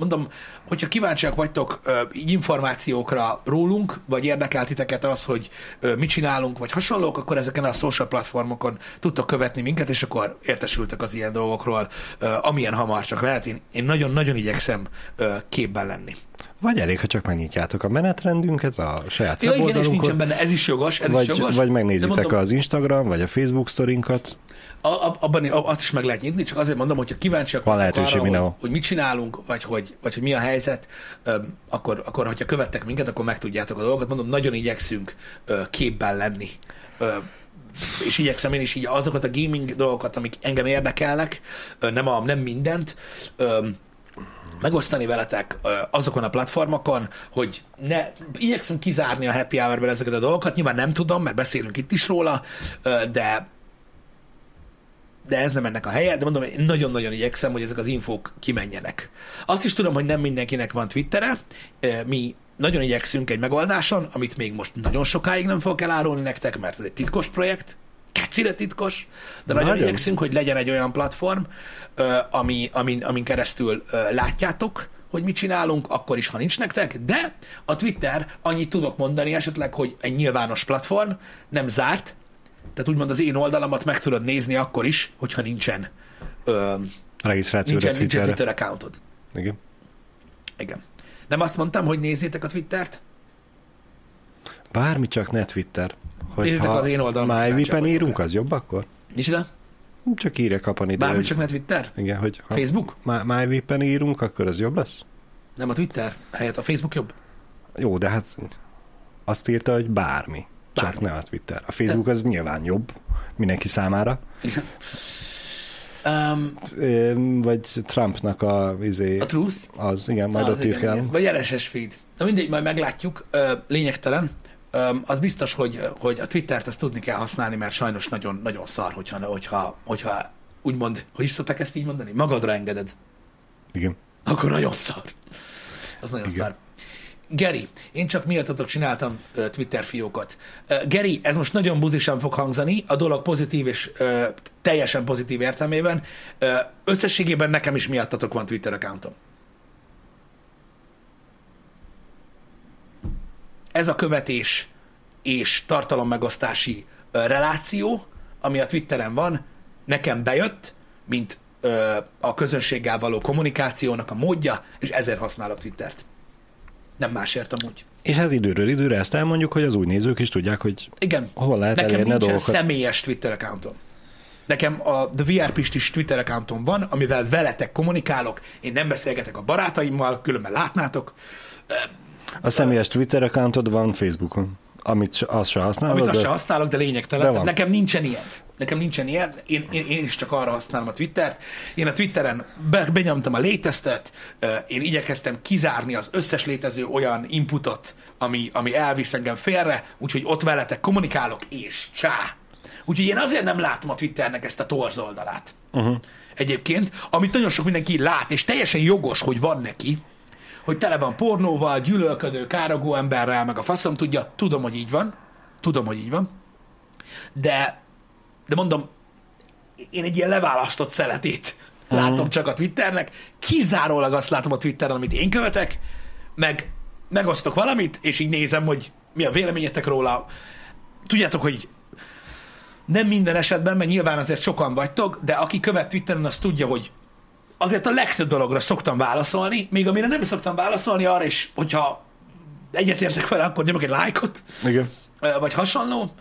Mondom, hogyha kíváncsiak vagytok így információkra rólunk, vagy érdekel titeket az, hogy mit csinálunk, vagy hasonlók, akkor ezeken a social platformokon tudtok követni minket, és akkor értesültek az ilyen dolgokról, amilyen hamar csak lehet. Én, nagyon-nagyon igyekszem képben lenni. Vagy elég, ha csak megnyitjátok a menetrendünket a saját Ja, igen, és nincsen benne, ez is jogos, ez vagy, is jogos. vagy megnézitek mondom, az Instagram, vagy a Facebook sztorinkat. A, a, abban azt is meg lehet nyitni, csak azért mondom, hogyha kíváncsiak Van lehetőség arra, hogy, mindenhol. hogy mit csinálunk, vagy hogy, vagy hogy mi a helyzet, öm, akkor, akkor, hogyha követtek minket, akkor megtudjátok a dolgokat. Mondom, nagyon igyekszünk ö, képben lenni. Ö, és igyekszem én is így azokat a gaming dolgokat, amik engem érdekelnek, ö, nem, a, nem mindent, megosztani veletek azokon a platformokon, hogy ne, igyekszem kizárni a happy hour ezeket a dolgokat, nyilván nem tudom, mert beszélünk itt is róla, de de ez nem ennek a helye, de mondom, én nagyon-nagyon igyekszem, hogy ezek az infók kimenjenek. Azt is tudom, hogy nem mindenkinek van Twittere, mi nagyon igyekszünk egy megoldáson, amit még most nagyon sokáig nem fogok elárulni nektek, mert ez egy titkos projekt, kecire titkos, de nagyon, Nagyon. igyekszünk, hogy legyen egy olyan platform, ami, amin, amin keresztül látjátok, hogy mit csinálunk, akkor is, ha nincs nektek, de a Twitter, annyit tudok mondani esetleg, hogy egy nyilvános platform, nem zárt, tehát úgymond az én oldalamat meg tudod nézni akkor is, hogyha nincsen, ö, Regisztrációra nincsen, nincsen. Twitter accountod. Igen. Igen. Nem azt mondtam, hogy nézzétek a Twittert? Bármi csak ne Twitter. Nézzétek az én oldalamat, MyVipen írunk, az jobb akkor? Micsoda? Csak írja kapani. de- Bármi csak ne Twitter? Igen, hogy ha Facebook? My- MyVipen írunk, akkor az jobb lesz? Nem a Twitter? Helyett a Facebook jobb? Jó, de hát azt írta, hogy bármi. Csak Bármi. ne a Twitter. A Facebook az nyilván jobb mindenki számára. Um, Vagy Trumpnak a, izé, a Truth? az, igen, majd Az ott igen, ír kell. igen. Vagy RSS feed. Na mindegy, majd meglátjuk. Lényegtelen. Ö, az biztos, hogy, hogy a Twittert azt tudni kell használni, mert sajnos nagyon, nagyon szar, hogyha, hogyha, hogyha úgymond, hogy is szokták ezt így mondani? Magadra engeded. Igen. Akkor nagyon szar. Az nagyon Igen. szar. Geri, én csak miattatok csináltam Twitter fiókot. Uh, Geri, ez most nagyon buzisan fog hangzani, a dolog pozitív és uh, teljesen pozitív értelmében. Uh, összességében nekem is miattatok van Twitter accountom. Ez a követés és tartalommegosztási reláció, ami a Twitteren van, nekem bejött, mint ö, a közönséggel való kommunikációnak a módja, és ezért használok Twittert. Nem másért amúgy. És hát időről időre ezt elmondjuk, hogy az új nézők is tudják, hogy Igen. hol lehet Nekem nincsen dolgokat. személyes Twitter accountom. Nekem a The VR Pistis Twitter accountom van, amivel veletek kommunikálok, én nem beszélgetek a barátaimmal, különben látnátok. A személyes Twitter accountod van Facebookon, amit se- azt se használod. Amit azt de- se használok, de lényegtelen. Nekem nincsen ilyen. Nekem nincsen ilyen. Én, én, én is csak arra használom a Twittert. Én a Twitteren be, benyomtam a létesztet, én igyekeztem kizárni az összes létező olyan inputot, ami, ami elvisz engem félre, úgyhogy ott veletek kommunikálok, és csá. Úgyhogy én azért nem látom a Twitternek ezt a torz oldalát. Uh-huh. Egyébként, amit nagyon sok mindenki lát, és teljesen jogos, hogy van neki, hogy tele van pornóval, gyűlölködő, károgó emberrel, meg a faszom tudja, tudom, hogy így van, tudom, hogy így van, de, de mondom, én egy ilyen leválasztott szeletét látom csak a Twitternek, kizárólag azt látom a Twitteren, amit én követek, meg megosztok valamit, és így nézem, hogy mi a véleményetek róla. Tudjátok, hogy nem minden esetben, mert nyilván azért sokan vagytok, de aki követ Twitteren, az tudja, hogy azért a legtöbb dologra szoktam válaszolni, még amire nem szoktam válaszolni, arra is, hogyha egyetértek vele, akkor nyomok egy lájkot, Igen. vagy hasonló.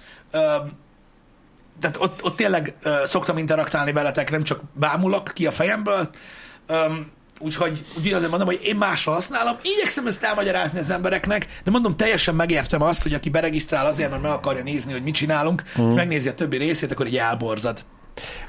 Tehát ott, ott tényleg szoktam interaktálni veletek, nem csak bámulok ki a fejemből. Úgyhogy, úgyhogy azért mondom, hogy én másra használom. Igyekszem ezt elmagyarázni az embereknek, de mondom, teljesen megértem azt, hogy aki beregisztrál azért, mert meg akarja nézni, hogy mit csinálunk, mm. és megnézi a többi részét, akkor így elborzad.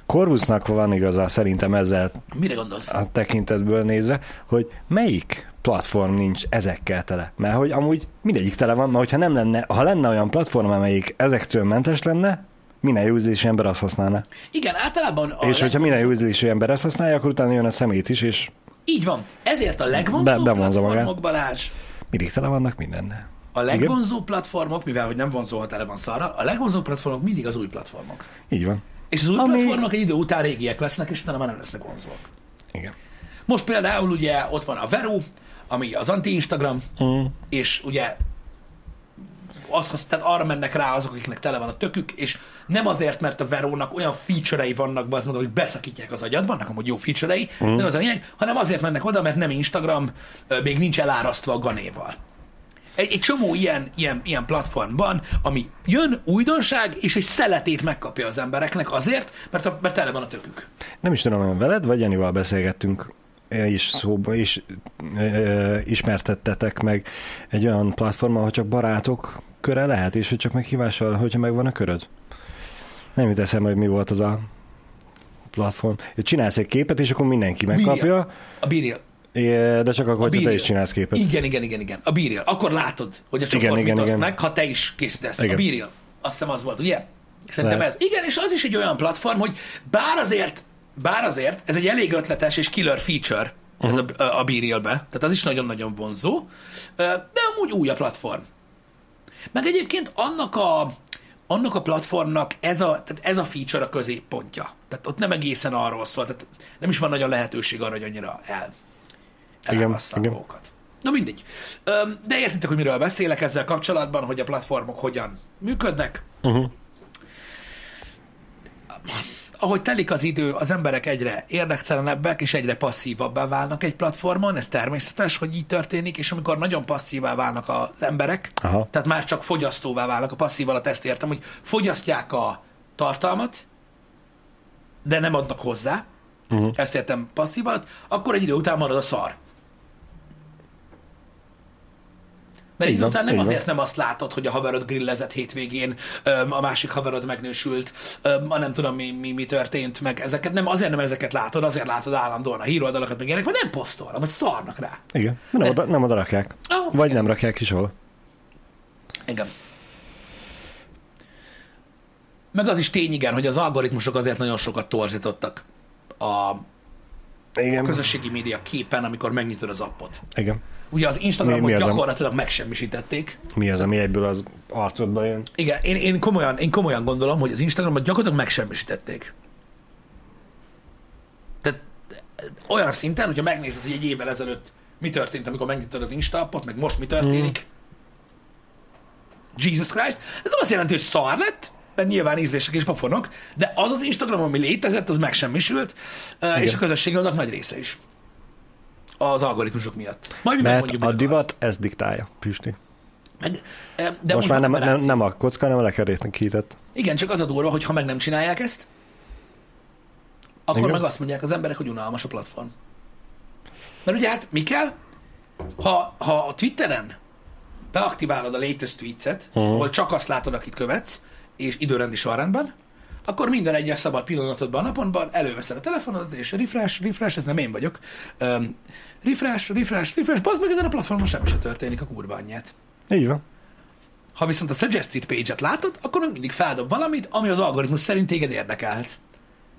Corvusnak van igaza szerintem ezzel Mire gondolsz? a tekintetből nézve, hogy melyik platform nincs ezekkel tele. Mert hogy amúgy mindegyik tele van, mert hogyha nem lenne, ha lenne olyan platform, amelyik ezektől mentes lenne, minden ízlésű ember azt használná. Igen, általában a és leg- hogyha minden ízlésű ember ezt használja, akkor utána jön a szemét is, és Így van. Ezért a legvonzóbb Be- platformok, Balázs, mindig tele vannak mindennel. a legvonzóbb platformok, mivel hogy nem vonzó, ha tele van szarra, a legvonzóbb platformok mindig az új platformok. Így van. És az új Ami- platformok egy idő után régiek lesznek, és utána már nem lesznek vonzóak. Igen. Most például ugye ott van a Vero, ami az anti-Instagram, Mm. és ugye az, tehát arra mennek rá azok, akiknek tele van a tökük, és nem azért, mert a Verónak olyan feature-ei vannak, az mondom, hogy beszakítják az agyad, vannak amúgy jó feature-ei, mm. nem az a lényeg, hanem azért mennek oda, mert nem Instagram, még nincs elárasztva a ganéval. Egy, egy csomó ilyen, ilyen, ilyen platformban, ami jön, újdonság, és egy szeletét megkapja az embereknek azért, mert, a, mert tele van a tökük. Nem is tudom, hogy veled vagy Janival beszélgettünk, és szóba is ö, ismertettetek meg egy olyan platform, ahol csak barátok köre lehet, és hogy csak meghívással, hogyha megvan a köröd. Nem jut eszembe, hogy mi volt az a platform. Csinálsz egy képet, és akkor mindenki megkapja, A Biriel. É, de csak akkor, hogyha te is csinálsz képet. Igen, igen, igen, igen. A Biriel. Akkor látod, hogy a csoport Igen, mit igen, oszt igen. meg, ha te is készítesz. Igen. A Biriel. Azt hiszem az volt, ugye? Szerintem Lehet. ez. Igen, és az is egy olyan platform, hogy bár azért, bár azért, ez egy elég ötletes és killer feature, ez a, a Birielbe, tehát az is nagyon-nagyon vonzó, de amúgy új a platform. Meg egyébként annak a, annak a platformnak ez a, tehát ez a feature a középpontja. Tehát ott nem egészen arról szól, tehát nem is van nagyon lehetőség arra, hogy annyira el, elárasztanak igen. magukat. Na mindegy. De értitek, hogy miről beszélek ezzel kapcsolatban, hogy a platformok hogyan működnek. Uh-huh. Ahogy telik az idő, az emberek egyre érdektelenebbek és egyre passzívabbá válnak egy platformon, ez természetes, hogy így történik, és amikor nagyon passzívá válnak az emberek, Aha. tehát már csak fogyasztóvá válnak, a passzív alatt ezt értem, hogy fogyasztják a tartalmat, de nem adnak hozzá, Uh-huh. ezt értem passzív alatt, akkor egy idő után marad a szar. Mert Így van, nem így van. azért nem azt látod, hogy a haverod grillezett hétvégén, a másik haverod megnősült, öm, a nem tudom mi, mi, mi történt, meg ezeket, nem azért nem ezeket látod, azért látod állandóan a híroldalakat, meg ilyenek, mert nem posztol, vagy szarnak rá. Igen. Nem oda, nem oda rakják. Ah, Vagy igen. nem rakják is hol. Igen. Meg az is tény, igen, hogy az algoritmusok azért nagyon sokat torzítottak a Igen. közösségi média képen, amikor megnyitod az appot. Igen. Ugye az Instagramot Mi- mi az a- gyakorlatilag megsemmisítették. Mi az, ami egyből az arcodba jön? Igen, én, én, komolyan, én komolyan gondolom, hogy az Instagramot gyakorlatilag megsemmisítették. Tehát eh, olyan szinten, hogyha megnézed, hogy egy évvel ezelőtt mi történt, amikor megnyitod az Insta appot, meg most mi történik. Jesus Christ. Ez nem azt jelenti, hogy szar lett, mert nyilván ízlések és pofonok, de az az Instagram, ami létezett, az megsemmisült, eh, és Igen. a közösség annak nagy része is. Az algoritmusok miatt. Majd Mert a divat ezt diktálja, Pisti. Meg, eh, de Most már nem, nem, nem a kocka, hanem a lekerétnek kitett. Igen, csak az a durva, hogy ha meg nem csinálják ezt, akkor Igen. meg azt mondják az emberek, hogy unalmas a platform. Mert ugye hát mi kell? Ha, ha a Twitteren beaktiválod a latest tweetset, Mhm. uh-huh. ahol csak azt látod, akit követsz, és időrendi sorrendben, akkor minden egyes szabad pillanatodban a naponban előveszed a telefonodat, és refresh, refresh, ez nem én vagyok, um, refresh, refresh, refresh, bazd meg ezen a platformon semmi se történik a kurva anyját. Így van. Ha viszont a suggested page-et látod, akkor meg mindig feldob valamit, ami az algoritmus szerint téged érdekelt.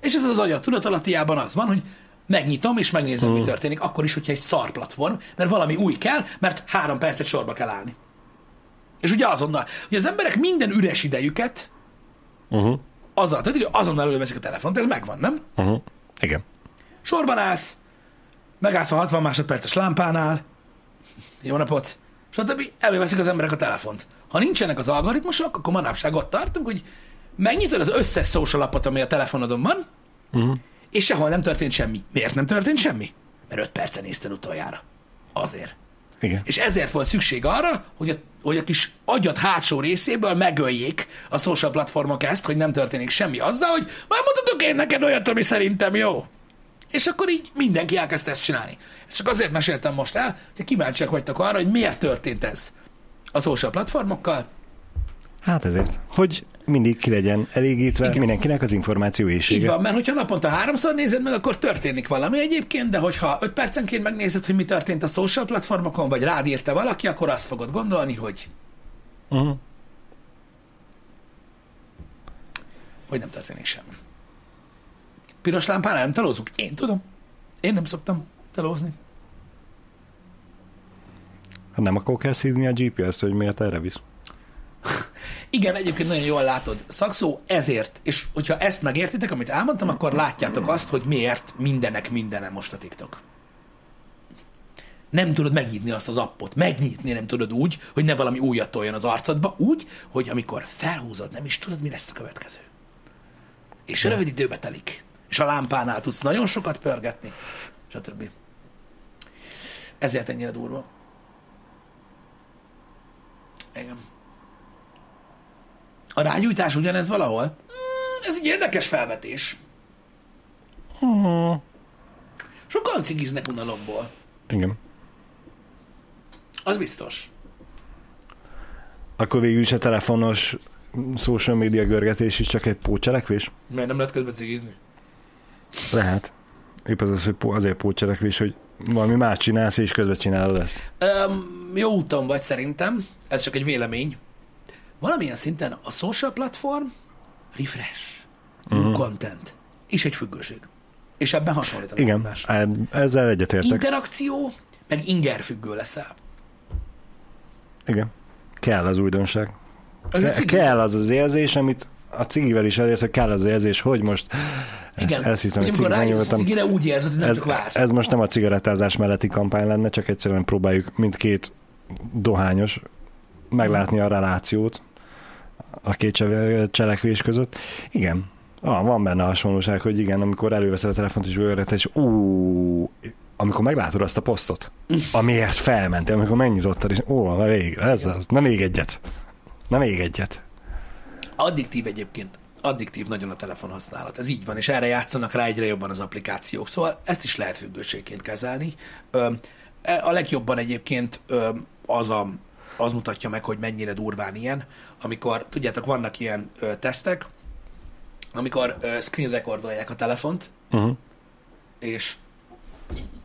És ez az agyat tudatalattiában az van, hogy megnyitom és megnézem, Hmm. mi történik, akkor is, hogyha egy szar platform, mert valami új kell, mert három percet sorba kell állni. És ugye azonnal, hogy az emberek minden üres idejüket Uh-huh. Azzal töltik, hogy azonnal előveszik a telefont, ez megvan, nem? Uh-huh. Igen. Sorban állsz, megállsz a 60 másodperces lámpánál, jó napot, stb. Előveszik az emberek a telefont. Ha nincsenek az algoritmusok, akkor manapság ott tartunk, hogy megnyitod az összes social appot, ami a telefonodon van, Uh-huh. és sehol nem történt semmi. Miért nem történt semmi? Mert 5 percen nézted utoljára. Azért. Igen. És ezért volt szükség arra, hogy a, hogy a kis agyat hátsó részéből megöljék a social platformok ezt, hogy nem történik semmi azzal, hogy már mutatok én neked olyat, ami szerintem jó. És akkor így mindenki elkezdte ezt csinálni. Ezt csak azért meséltem most el, hogy kíváncsiak vagytok arra, hogy miért történt ez a social platformokkal. Hát ezért, hogy mindig ki legyen elégítve Igen. mindenkinek az információ Így éjsége. van, mert hogyha naponta háromszor nézed meg, akkor történik valami egyébként, de hogyha öt percenként megnézed, hogy mi történt a social platformokon, vagy rád írta valaki, akkor azt fogod gondolni, hogy, Uh-huh. hogy nem történik semmi. Piros lámpánál nem telózunk? Én tudom. Én nem szoktam telózni. Hát nem akkor kell szídni a GPS-t, hogy miért erre visz. *laughs* Igen, egyébként nagyon jól látod. Szakszó ezért, és hogyha ezt megértitek, amit elmondtam, akkor látjátok azt, hogy miért mindenek mindene most a TikTok. Nem tudod megnyitni azt az appot. Megnyitni nem tudod úgy, hogy ne valami újat toljon az arcodba, úgy, hogy amikor felhúzod, nem is tudod, mi lesz a következő. És rövid időbe telik. És a lámpánál tudsz nagyon sokat pörgetni, stb. Ezért ennyire durva. Igen. A rágyújtás ugyanez valahol? Hmm, ez egy érdekes felvetés. Sokan cigiznek unalomból. Igen. Az biztos. Akkor végül is a telefonos social media görgetés is csak egy pócselekvés? Mert nem lehet közben cigizni. Lehet. Épp az az, hogy azért pócselekvés, hogy valami más csinálsz, és közben csinálod ezt. Öm, jó úton vagy szerintem, ez csak egy vélemény. Valamilyen szinten a social platform refresh, new content, és egy függőség. És ebben hasonlítanak Igen, egymásra. ezzel egyetértek. Interakció, meg inger függő leszel. Igen. Kell az újdonság. Az a Ke- kell az az érzés, amit a cigivel is elérsz, hogy kell az érzés, hogy most Igen. ezt hittem, hogy cigit a megnyugodtam. úgy érzed, hogy nem Ez, csak vársz. ez most nem a cigarettázás melletti kampány lenne, csak egyszerűen próbáljuk mindkét dohányos meglátni a relációt a két cse- cselekvés között. Igen, ah, van benne hasonlóság, hogy igen, amikor előveszed a telefont és őrületed, és ú, amikor meglátod azt a posztot, amiért felmentél, amikor megnyitottad, és ó, na vég, ez az, na még egyet. Na még egyet. Addiktív egyébként. Addiktív nagyon a telefonhasználat. Ez így van, és erre játszanak rá egyre jobban az applikációk. Szóval ezt is lehet függőségként kezelni. E- A legjobban egyébként az, a, az mutatja meg, hogy mennyire durván ilyen, amikor, tudjátok, vannak ilyen ö, tesztek, amikor ö, screen recordolják a telefont, Uh-huh. és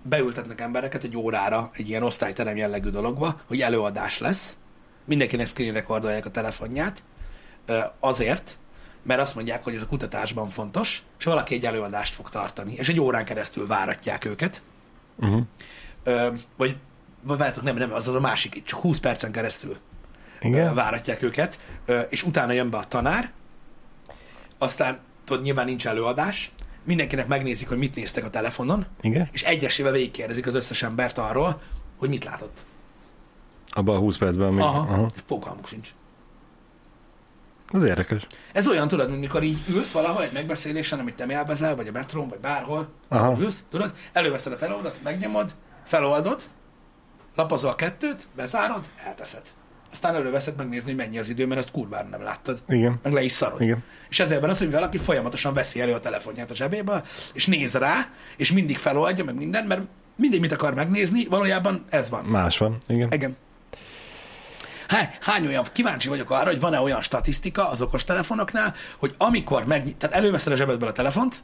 beültetnek embereket egy órára egy ilyen osztályterem jellegű dologba, hogy előadás lesz. Mindenkinek screen recordolják a telefonját, ö, azért, mert azt mondják, hogy ez a kutatásban fontos, és valaki egy előadást fog tartani, és egy órán keresztül váratják őket. Uh-huh. Ö, vagy, vagy várjátok, nem, nem, az az a másik, csak 20 percen keresztül Igen? váratják őket, és utána jön be a tanár, aztán tudod, nyilván nincs előadás, mindenkinek megnézik, hogy mit néztek a telefonon, Igen? és egyesével végigkérdezik az összes embert arról, hogy mit látott. Abban a 20 percben még. Aha, Aha. Fogalmuk sincs. Ez érdekes. Ez olyan, tudod, mint mikor így ülsz valahol egy megbeszélésen, amit nem élvezel, vagy a metrón, vagy bárhol, Aha. ülsz, tudod, előveszed a telódat, megnyomod, feloldod, lapozol a kettőt, bezárod, elteszed. Aztán előveszed megnézni, hogy mennyi az idő, mert azt kurvára nem láttad. Igen. Meg le is szarod. Igen. És ezért van az, hogy valaki folyamatosan veszi elő a telefonját a zsebéből, és néz rá, és mindig feloldja, meg minden, mert mindig mit akar megnézni, valójában ez van. Más van. Igen. Igen. Hány, hány olyan, kíváncsi vagyok arra, hogy van-e olyan statisztika az okos telefonoknál, hogy amikor meg, tehát előveszed a zsebedből a telefont,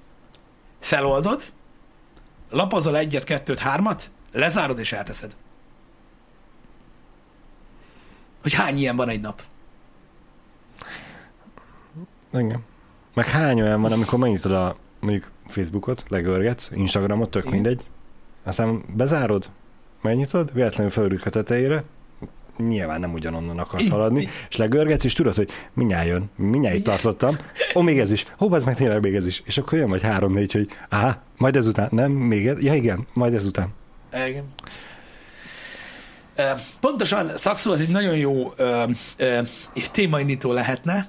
feloldod, lapozol egyet, kettőt, hármat, lezárod és elteszed. Hogy hány ilyen van egy nap? Igen. Meg hány olyan van, amikor megnyitod a mondjuk Facebookot, legörgetsz, Instagramot, tök Igen. mindegy, aztán bezárod, megnyitod, véletlenül felülünk a tetejére, nyilván nem ugyanonnan akarsz haladni, és legörgetsz, és tudod, hogy mindjárt jön, mindjárt itt tartottam, ó, még ez is, ó, az meg tényleg még ez is, és akkor jön vagy három-négy, hogy á, majd ezután, nem, még ez, ja igen, majd ezután. Igen. Pontosan, szakszó az egy nagyon jó ö, ö, témaindító lehetne,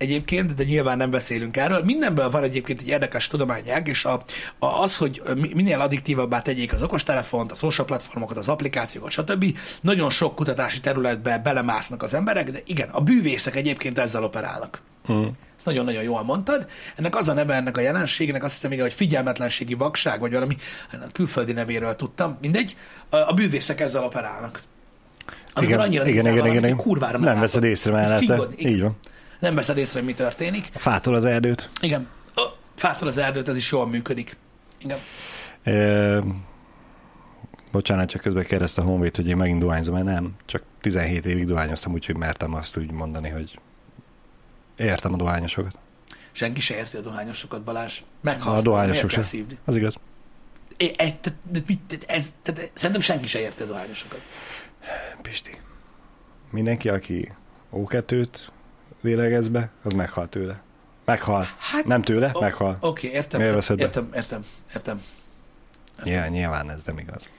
egyébként, de nyilván nem beszélünk erről. Mindenből van egyébként egy érdekes tudományág, és a, a, az, hogy mi- minél addiktívabbá tegyék az okostelefont, a social platformokat, az applikációkat, stb. Nagyon sok kutatási területbe belemásznak az emberek, de igen, a bűvészek egyébként ezzel operálnak. Mm. Ezt nagyon-nagyon jól mondtad. Ennek az a neve ennek a jelenségnek, azt hiszem, igen, hogy figyelmetlenségi vakság, vagy valami külföldi nevéről tudtam, mindegy. A, bűvészek ezzel operálnak. Amikor Igen, annyira igen, igen, igen, igen. kurvára Nem látod. veszed észre És mellette. Így van. Nem veszed észre, hogy mi történik. A fától az erdőt. Igen. Ö, Fától az erdőt, ez is jól működik. Igen. E, bocsánat, csak közben kérdezte a Honvéd, hogy én megint dohányzom, mert nem. Csak 17 évig dohányoztam, úgyhogy mertem azt úgy mondani, hogy értem a dohányosokat. Senki se érti a dohányosokat, Balázs. A Meghalsz. dohányosok Miért kell se. szívni? Az igaz. É, ez, te, te, szerintem senki se érti a dohányosokat. Pisti. Mindenki, aki O2-t lélegez be, az meghal tőle. Meghal. Hát, Nem tőle, o- meghal. Oké, okay, értem, Miért értem, be? értem, értem, értem. Nyilván, nyilván ez nem igaz.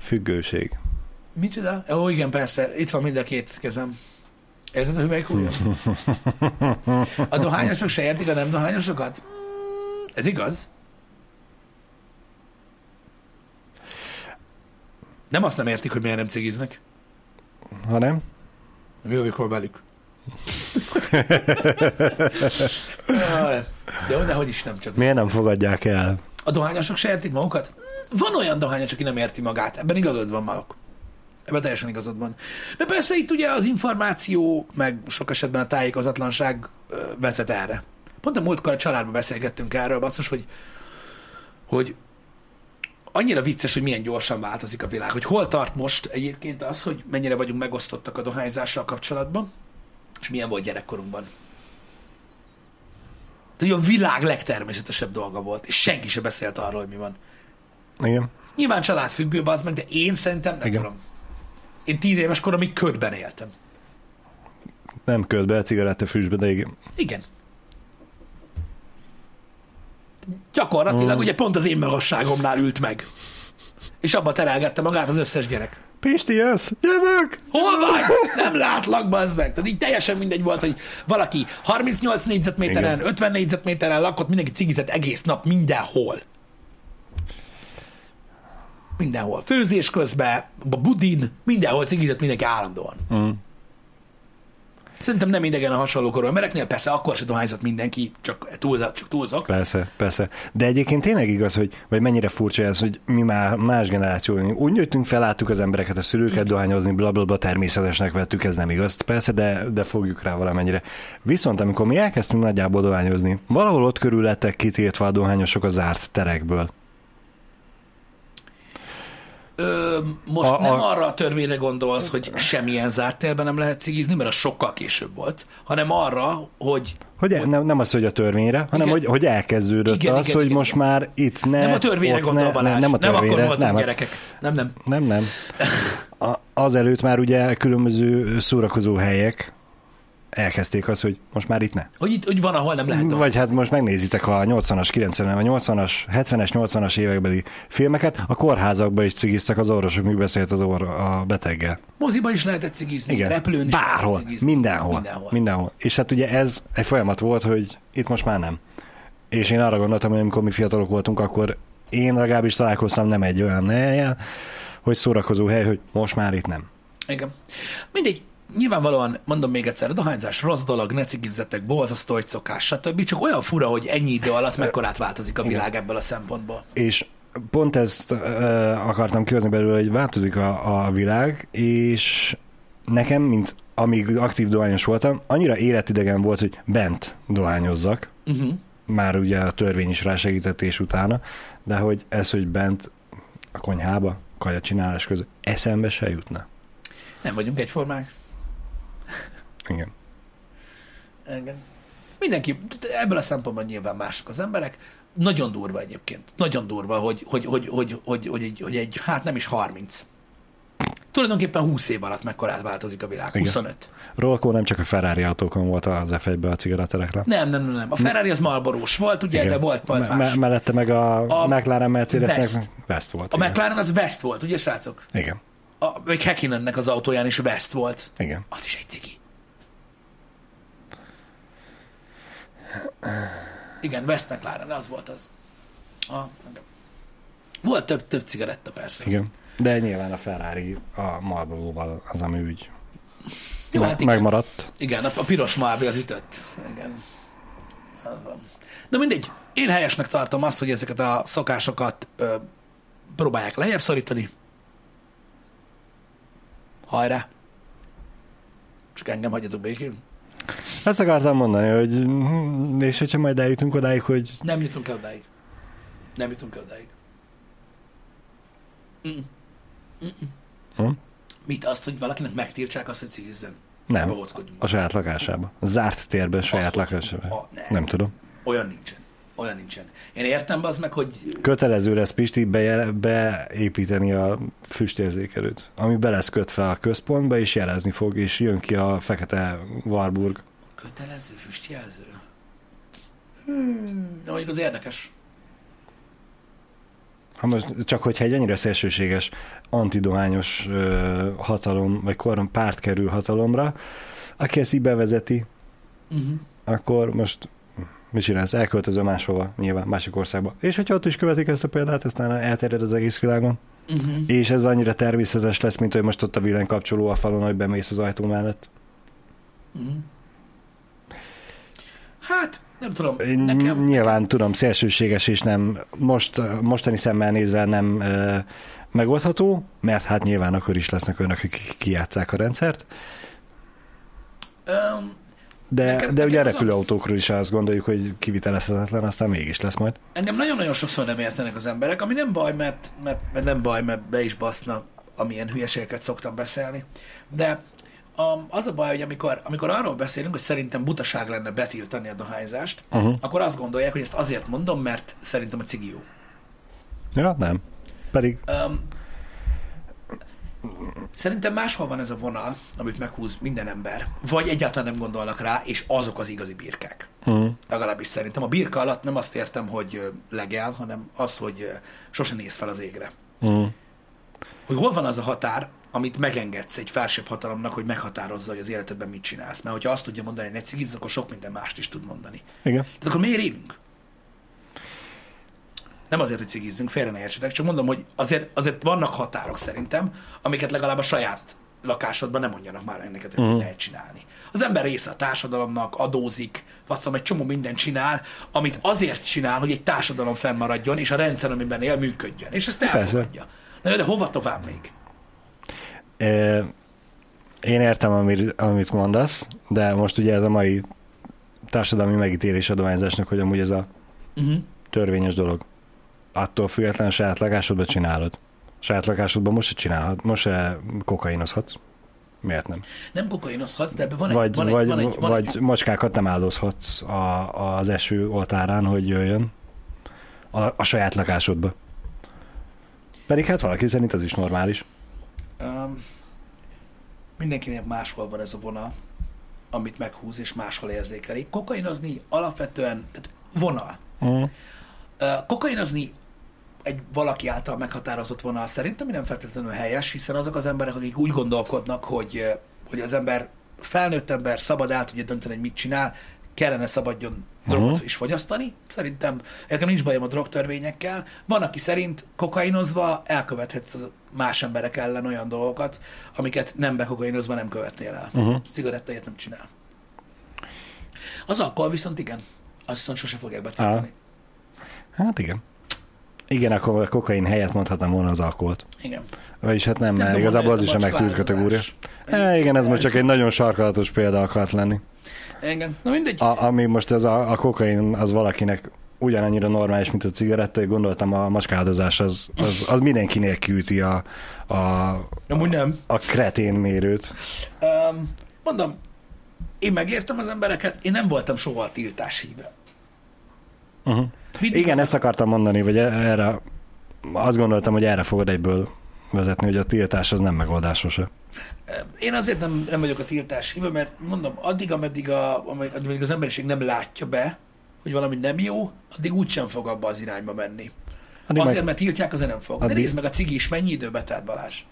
Függőség. Micsoda? Ó, igen, persze, itt van mind a két kezem. Érzed a hüvelykújjam? A dohányosok se értik a nem dohányosokat? Mm, Ez igaz? Nem azt nem értik, hogy miért nem cigiznek. Ha nem? Mi amikor velük. De hogy is nem csak. Miért nem fogadják el? A dohányosok se értik magukat? Van olyan dohányos, aki nem érti magát. Ebben igazad van, Malok. Ebben teljesen igazad van. De persze itt ugye az információ, meg sok esetben a tájékozatlanság vezet erre. Pont a múltkor a családban beszélgettünk erről, basszus, hogy, hogy annyira vicces, hogy milyen gyorsan változik a világ. Hogy hol tart most egyébként az, hogy mennyire vagyunk megosztottak a dohányzással kapcsolatban, és milyen volt gyerekkorunkban. De a világ legtermészetesebb dolga volt, és senki se beszélt arról, hogy mi van. Igen. Nyilván családfüggő az meg, de én szerintem nem Igen. tudom. Én tíz éves koromig ködben éltem. Nem ködbe, cigarettafüstbe, de igen. Igen. Gyakorlatilag, Mm. ugye pont az én magasságomnál ült meg. És abba terelgette magát az összes gyerek. Pisti, jössz? Jövök! Hol vagy? Nem látlak, bazd meg. Tehát így teljesen mindegy volt, hogy valaki 38 négyzetméteren, Igen. 50 négyzetméteren lakott, mindenki cigizett egész nap mindenhol. Mindenhol. Főzés közben, a budin, mindenhol cigizett mindenki állandóan. Mm. Szerintem nem idegen a hasonlókorú embereknél, persze akkor se dohányzott mindenki, csak túlzat, csak túlzok. Persze, persze. De egyébként tényleg igaz, hogy, vagy mennyire furcsa ez, hogy mi már más generáció. Úgy nőttünk fel, láttuk az embereket, a szülőket dohányozni, blablabla, természetesnek vettük, ez nem igaz, persze, de, de fogjuk rá valamennyire. Viszont amikor mi elkezdtünk nagyjából dohányozni, valahol ott körül lettek kitiltva a dohányosok a zárt terekből. Ö, most A- a, nem arra a törvényre gondolsz, hogy semmilyen zárt térben nem lehet cigizni, mert az sokkal később volt, hanem arra, hogy Hogy el, nem, nem az, hogy a törvényre, hanem Igen. hogy, hogy elkezdődött Igen, az, igen, hogy igen, most már itt ne, nem a törvényre gondol ne, Balázs, nem, nem a nem akkor törvényre, voltunk nem, gyerekek. Nem, nem. Nem, nem. *laughs* A, azelőtt már ugye különböző szórakozó helyek elkezdték azt, hogy most már itt ne. Hogy itt hogy van, ahol nem lehet. Vagy hát most megnézitek a 80-as, 90 vagy 80-as, 70-es, 80-as évekbeli filmeket, a kórházakban is cigiztek az orvosok, mi beszélt az orr a beteggel. Moziba is lehetett cigizni, Igen, repülőn is bárhol, cigizni. mindenhol, mindenhol. mindenhol. És hát ugye ez egy folyamat volt, hogy itt most már nem. És én arra gondoltam, hogy amikor mi fiatalok voltunk, akkor én legalábbis találkoztam nem egy olyan helyen, hogy szórakozó hely, hogy most már itt nem. Igen. Mindegy, nyilvánvalóan, mondom még egyszer, a dohányzás rossz dolog, ne cigizzetek, borzasztó egy szokás, stb. Csak olyan fura, hogy ennyi idő alatt mekkorát változik a világ ebből a szempontból. És pont ezt uh, akartam kihozni belőle, hogy változik a, a világ, és nekem, mint amíg aktív dohányos voltam, annyira életidegen volt, hogy bent dohányozzak, Uh-huh. már ugye a törvény is rásegített és utána, de hogy ez, hogy bent a konyhába, kaja csinálás között, eszembe se jutna. Nem vagyunk egyformák. Igen. Igen. Mindenki, ebből a szempontból nyilván mások az emberek. Nagyon durva egyébként. Nagyon durva, hogy, hogy, hogy, hogy, hogy, hogy, egy, hogy egy, hát nem is 30. Tulajdonképpen 20 év alatt mekkorát változik a világ. Igen. 25. Rolkó nem csak a Ferrari autókon volt az f a cigarettareklám. Nem, nem, nem, nem. A Ferrari az Marlborós volt, ugye, Igen. de volt majd Me- me- mellette meg a, A McLaren Mercedesnek West. West volt. A igen. McLaren az West volt, ugye, srácok? Igen. A, még Hackinennek az autóján is West volt. Igen. Az is egy cigi. Igen, West McLaren, az volt az. A, volt több, több cigaretta persze. Igen. De nyilván a Ferrari a Marlboro-val az, ami úgy Jó, me- hát igen. megmaradt. Igen, a, a piros Malbi az ütött. Igen. Az van. Na mindegy, én helyesnek tartom azt, hogy ezeket a szokásokat ö, próbálják lejjebb szorítani. Hajrá! Csak engem hagyjatok békén. Ezt akartam mondani, hogy hm, és hogyha majd eljutunk odáig, hogy Nem jutunk el odáig. Nem jutunk el odáig. Mm. Mm-mm. Hm? Mit azt, hogy valakinek megtiltsák azt, hogy cigizzen? nem, a saját lakásába. Zárt térben, saját Azt- lakásába. A, nem. Nem tudom. Olyan nincsen. Olyan nincsen. Én értem az meg, hogy Kötelező lesz Pisti beépíteni a füstérzékelőt, ami be lesz kötve a központba, és jelezni fog, és jön ki a fekete Warburg. kötelező füstjelző. Hmm. Na, mondjuk az érdekes. Ha most csak hogyha egy ennyire szélsőséges antidohányos ö, hatalom, vagy kormány párt kerül hatalomra, aki ezt így bevezeti, Uh-huh. akkor most mit csinálsz? Elköltözöl máshova, nyilván másik országba. És hogyha ott is követik ezt a példát, aztán elterjed az egész világon. Uh-huh. És ez annyira természetes lesz, mint hogy most ott a villanykapcsoló a falon, hogy bemész az ajtó mellett. Uh-huh. Hát, nem tudom. Nekem, Nyilván tudom, szélsőséges és nem most, mostani szemmel nézve nem ö, megoldható, mert hát nyilván akkor is lesznek önök, akik kijátszák a rendszert, Um, de, Nekem- de ugye a repülőautókról is azt gondoljuk, hogy kivitelezhetetlen, aztán mégis lesz majd. engem nagyon-nagyon sokszor nem értenek az emberek, ami nem baj, mert, mert, mert nem baj, mert be is baszna, amilyen hülyeségeket szoktam beszélni. De um, az a baj, hogy amikor, amikor arról beszélünk, hogy szerintem butaság lenne betiltani a dohányzást, Uh-huh. akkor azt gondolják, hogy ezt azért mondom, mert szerintem a cigi jó. Ja, nem. Pedig Um, Szerintem máshol van ez a vonal, amit meghúz minden ember, vagy egyáltalán nem gondolnak rá, és azok az igazi birkák. Uh-huh. Legalábbis szerintem. A birka alatt nem azt értem, hogy legel, hanem azt, hogy sose néz fel az égre. Uh-huh. Hogy hol van az a határ, amit megengedsz egy felsőbb hatalomnak, hogy meghatározza, hogy az életedben mit csinálsz. Mert hogyha azt tudja mondani, hogy ne cigizz, akkor sok minden mást is tud mondani. Igen. Tehát akkor miért élünk? Nem azért, hogy cigizzünk, félre ne értsetek, csak mondom, hogy azért, azért vannak határok szerintem, amiket legalább a saját lakásodban nem mondjanak már ennek, hogy uh-huh. lehet csinálni. Az ember része a társadalomnak, adózik, faszom, egy csomó mindent csinál, amit azért csinál, hogy egy társadalom fennmaradjon, és a rendszer, amiben él, működjön. És ezt elfogadja. Na de hova tovább még? Ö, Én értem, amit, amit mondasz, de most ugye ez a mai társadalmi megítélés adományzásnak, hogy amúgy ez a Uh-huh. törvényes dolog. Attól függetlenül saját lakásodban csinálod. Saját lakásodban most se csinálhat, most se kokainozhatsz. Miért nem? Nem kokainozhatsz, de ebben van egy... Vagy, van egy, vagy, van egy, van vagy egy, macskákat nem áldozhatsz a, az eső oltárán, hogy jöjjön a, a saját lakásodba. Pedig hát valaki szerint az is normális. Um, mindenkinek máshol van ez a vonal, amit meghúz, és máshol érzékeli. Kokainozni alapvetően, tehát vonal. Mm. Uh, kokainozni egy valaki által meghatározott vonal szerintem nem feltétlenül helyes, hiszen azok az emberek, akik úgy gondolkodnak, hogy, hogy az ember felnőtt ember szabad el tudja dönteni, hogy mit csinál, kellene szabadjon drogot Mhm. is fogyasztani. Szerintem nekem nincs bajom a drogtörvényekkel. Van, aki szerint kokainozva elkövethetsz más emberek ellen olyan dolgokat, amiket nem bekokainozva nem követnél el. Uh-huh. Cigarettáért nem csinál. Az alkohol viszont igen. Azt viszont sose fogják betiltani. Hát igen. Igen, akkor a kokain helyett mondhatnám volna az alkoholt. Igen. Vagyis hát nem, Nem mert igazából az is a a megtűrt kategória. É, igen, ez most csak egy nagyon sarkalatos példa akart lenni. Igen. Na mindegy. A, ami most ez a, a kokain, az valakinek ugyanannyira normális, mint a cigaretta, én gondoltam a macskádozás, az, az, az mindenkinél kiüti a, a, Amúgy nem. a kretén mérőt. Um, mondom, én megértem az embereket, én nem voltam soha a tiltás híve. Uh-huh. Mindig Igen, ezt akartam mondani, vagy e- erre, azt gondoltam, hogy erre fogod egyből vezetni, hogy a tiltás az nem megoldás sose. Én azért nem, nem vagyok a tiltás híve, mert mondom, addig, ameddig, a, ameddig az emberiség nem látja be, hogy valami nem jó, addig úgysem fog abba az irányba menni. Addig Azért, meg- mert tiltják, azért nem fog. De Addig- nézd meg a cigi is, mennyi időbe telt Balázs.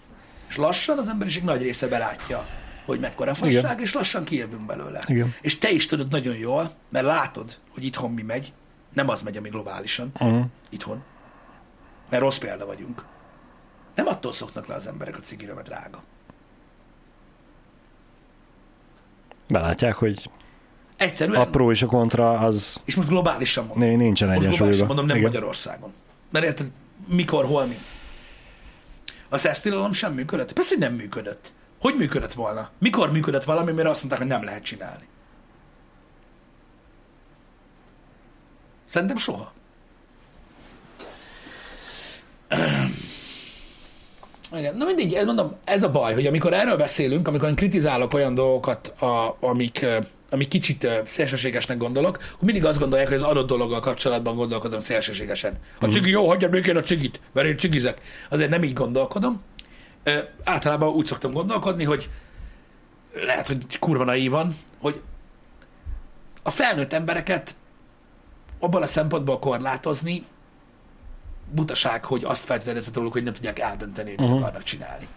És lassan az emberiség nagy része belátja, hogy mekkora fasság, Igen. és lassan kijövünk belőle. Igen. És te is tudod nagyon jól, mert látod, hogy itthon mi megy, nem az megy, ami globálisan, Uh-huh. itthon. Mert rossz példa vagyunk. Nem attól szoknak le az emberek a cigire, mert drága. Belátják, hogy Egyszerűen. a pro és a kontra az És most globálisan mondom. nincsen Most globálisan egyensúlyban. mondom, nem Igen. Magyarországon. Mert érted, mikor, hol, mi? A szesztilalom sem működött? Persze, hogy nem működött. Hogy működött volna? Mikor működött valami, mire azt mondták, hogy nem lehet csinálni? Szerintem soha. *clears throat* Igen, na mindegy, ez mondom, ez a baj, hogy amikor erről beszélünk, amikor én kritizálok olyan dolgokat, a, amik, amik kicsit szélsőségesnek gondolok, akkor mindig azt gondolják, hogy az adott dologgal kapcsolatban gondolkodom szélsőségesen. A cigi jó, hagyjad békén a cigit, mert én cigizek. Azért nem így gondolkodom. Ö, általában úgy szoktam gondolkodni, hogy lehet, hogy kurva naívan, hogy a felnőtt embereket abban a szempontból korlátozni, butaság, hogy azt feltételezett róluk, hogy nem tudják eldönteni, hogy mit Mhm. akarnak csinálni.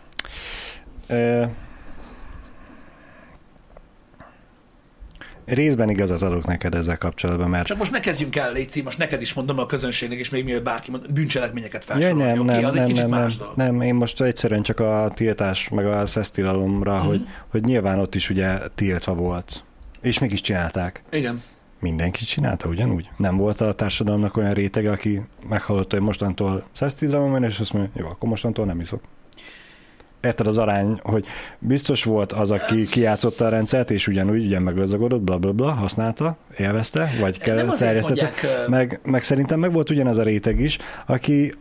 Ö, részben igazat adok neked ezzel kapcsolatban, mert Csak most ne kezdjünk el, Léci, most neked is mondom a közönségnek, és még mielőtt bárki mond, bűncselekményeket felsorolni, nem, oké? nem, Az egy nem, kicsit nem, más nem, dolog. nem, én most egyszerűen csak a tiltás, meg a szesztilalomra, Mhm. hogy, hogy nyilván ott is ugye tiltva volt. És mégis csinálták. Igen. Mindenki csinálta ugyanúgy? Nem volt a társadalomnak olyan rétege, aki meghallotta, hogy mostantól szesztilalom van, és azt mondja, jó, akkor mostantól nem iszok. Érted az arány, hogy biztos volt az, aki kijátszotta a rendszert, és ugyanúgy ugyan meggazdagodott, bla bla bla, használta, élvezte, vagy kell terjesztette. mondják, Meg, meg szerintem meg volt ugyanaz a réteg is, aki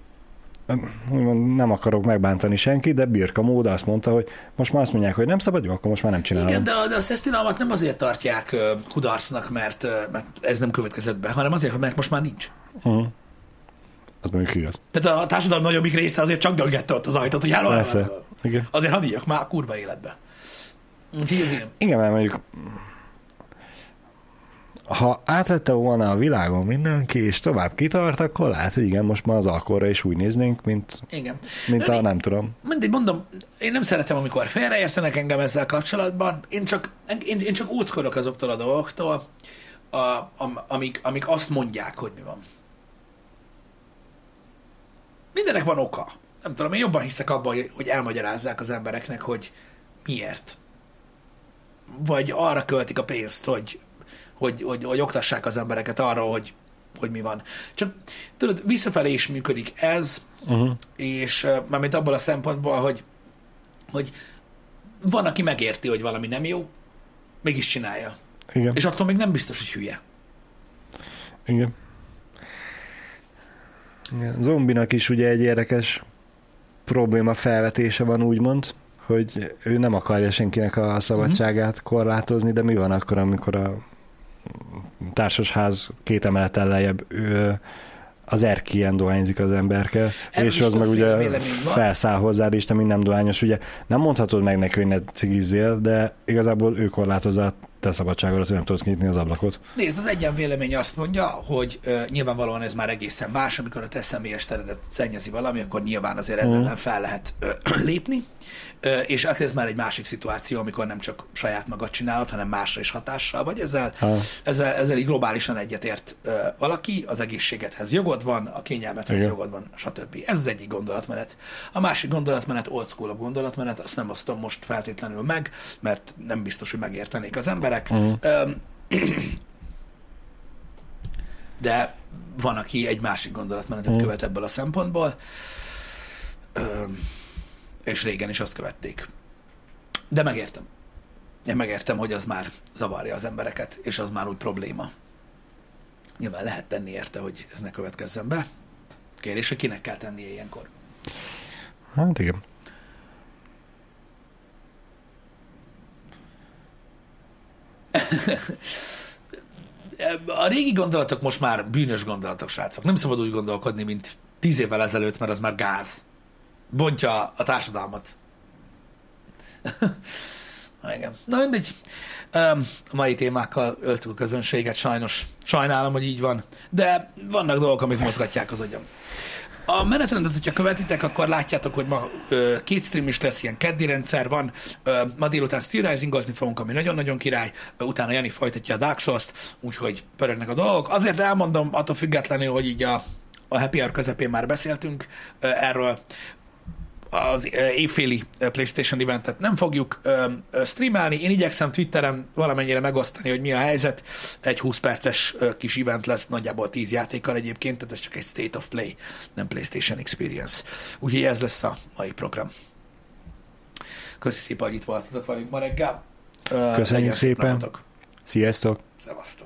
nem akarok megbántani senkit, de birka mód azt mondta, hogy most már azt mondják, hogy nem szabad, jó, akkor most már nem csinálom. Igen, de, a- de a szesztilalmat nem azért tartják kudarcnak, mert, mert ez nem következett be, hanem azért, mert most már nincs. Uh-huh. Az mondjuk igaz. Tehát a társadalom nagyobbik része azért csak döngette ott az ajtót, hogy álló, Persze. Igen. Azért hadd már a kurva életbe. Úgyhogy ez ilyen. Igen, mert mondjuk ha átvette volna a világon mindenki, és tovább kitart, akkor lehet, hogy igen, most már az alkorra is úgy néznénk, mint, Igen. mint De a nem tudom. Mindegy, mondom, én nem szeretem, amikor félreértenek engem ezzel kapcsolatban. Én csak, én, én csak óckodok azoktól a dolgoktól, a, am, amik, amik azt mondják, hogy mi van. Mindenek van oka. Nem tudom, én jobban hiszek abban, hogy elmagyarázzák az embereknek, hogy miért. Vagy arra költik a pénzt, hogy, hogy, hogy, hogy oktassák az embereket arra, hogy, hogy mi van. Csak tudod, visszafelé is működik ez, Uh-huh. és mármint abból a szempontból, hogy, hogy van, aki megérti, hogy valami nem jó, mégis csinálja. Igen, És attól még nem biztos, hogy hülye. igen. igen. Zombinak is ugye egy érdekes probléma felvetése van, úgymond, hogy ő nem akarja senkinek a szabadságát korlátozni, de mi van akkor, amikor a társasház két emelettel lejjebb ő, az erkélyen dohányzik az emberke, Erről és az meg ugye felszáll hozzád, és te még nem dohányos. Ugye nem mondhatod meg neki, hogy ne cigizzél, de igazából ő korlátozza te szabadságodat, hogy nem tudod kinyitni az ablakot. Nézd, az egyen vélemény azt mondja, hogy uh, nyilvánvalóan ez már egészen más, amikor a te személyes teredet szennyezi valami, akkor nyilván azért Mhm. nem fel lehet uh, *clears throat* lépni, uh, és akkor ez már egy másik szituáció, amikor nem csak saját magad csinálod, hanem másra is hatással vagy. Ezzel, Ha. ezzel, ezzel így globálisan egyetért uh, valaki, az egészségedhez jogod van, a kényelmethez Igen. jogod van, stb. Ez az egyik gondolatmenet. A másik gondolatmenet, old school gondolatmenet, azt nem osztom most feltétlenül meg, mert nem biztos, hogy megértenék az emberek. Mhm. Öm, *clears throat* de van, aki egy másik gondolatmenetet Mm. követ ebből a szempontból, és régen is azt követték. De megértem. Én megértem, hogy az már zavarja az embereket, és az már úgy probléma. Nyilván lehet tenni érte, hogy ez ne következzen be. Kérdés, hogy kinek kell tennie ilyenkor. Hát igen. *laughs* A régi gondolatok most már bűnös gondolatok, srácok. Nem szabad úgy gondolkodni, mint tíz évvel ezelőtt, mert az már gáz. Bontja a társadalmat. *laughs* Na igen. Na mindegy. A mai témákkal öltük a közönséget, sajnos. Sajnálom, hogy így van. De vannak dolgok, amik mozgatják az agyam. A menetrendet, hogyha követitek, akkor látjátok, hogy ma ö, két stream is lesz, ilyen keddi rendszer van. Ö, ma délután Steel fogunk, ami nagyon-nagyon király. Ö, utána Jani folytatja a Dark Souls-t, úgyhogy pörögnek a dolgok. Azért elmondom, attól függetlenül, hogy így a, a Happy Hour közepén már beszéltünk erről, az évféli PlayStation eventet nem fogjuk streamelni. Én igyekszem Twitteren valamennyire megosztani, hogy mi a helyzet. Egy 20 perces kis event lesz, nagyjából 10 játékkal egyébként, tehát ez csak egy State of Play, nem PlayStation Experience. Úgyhogy ez lesz a mai program. Köszi szépen, hogy itt voltatok velünk ma reggel. Köszönjük szépen. napotok. Sziasztok! Szevasztok.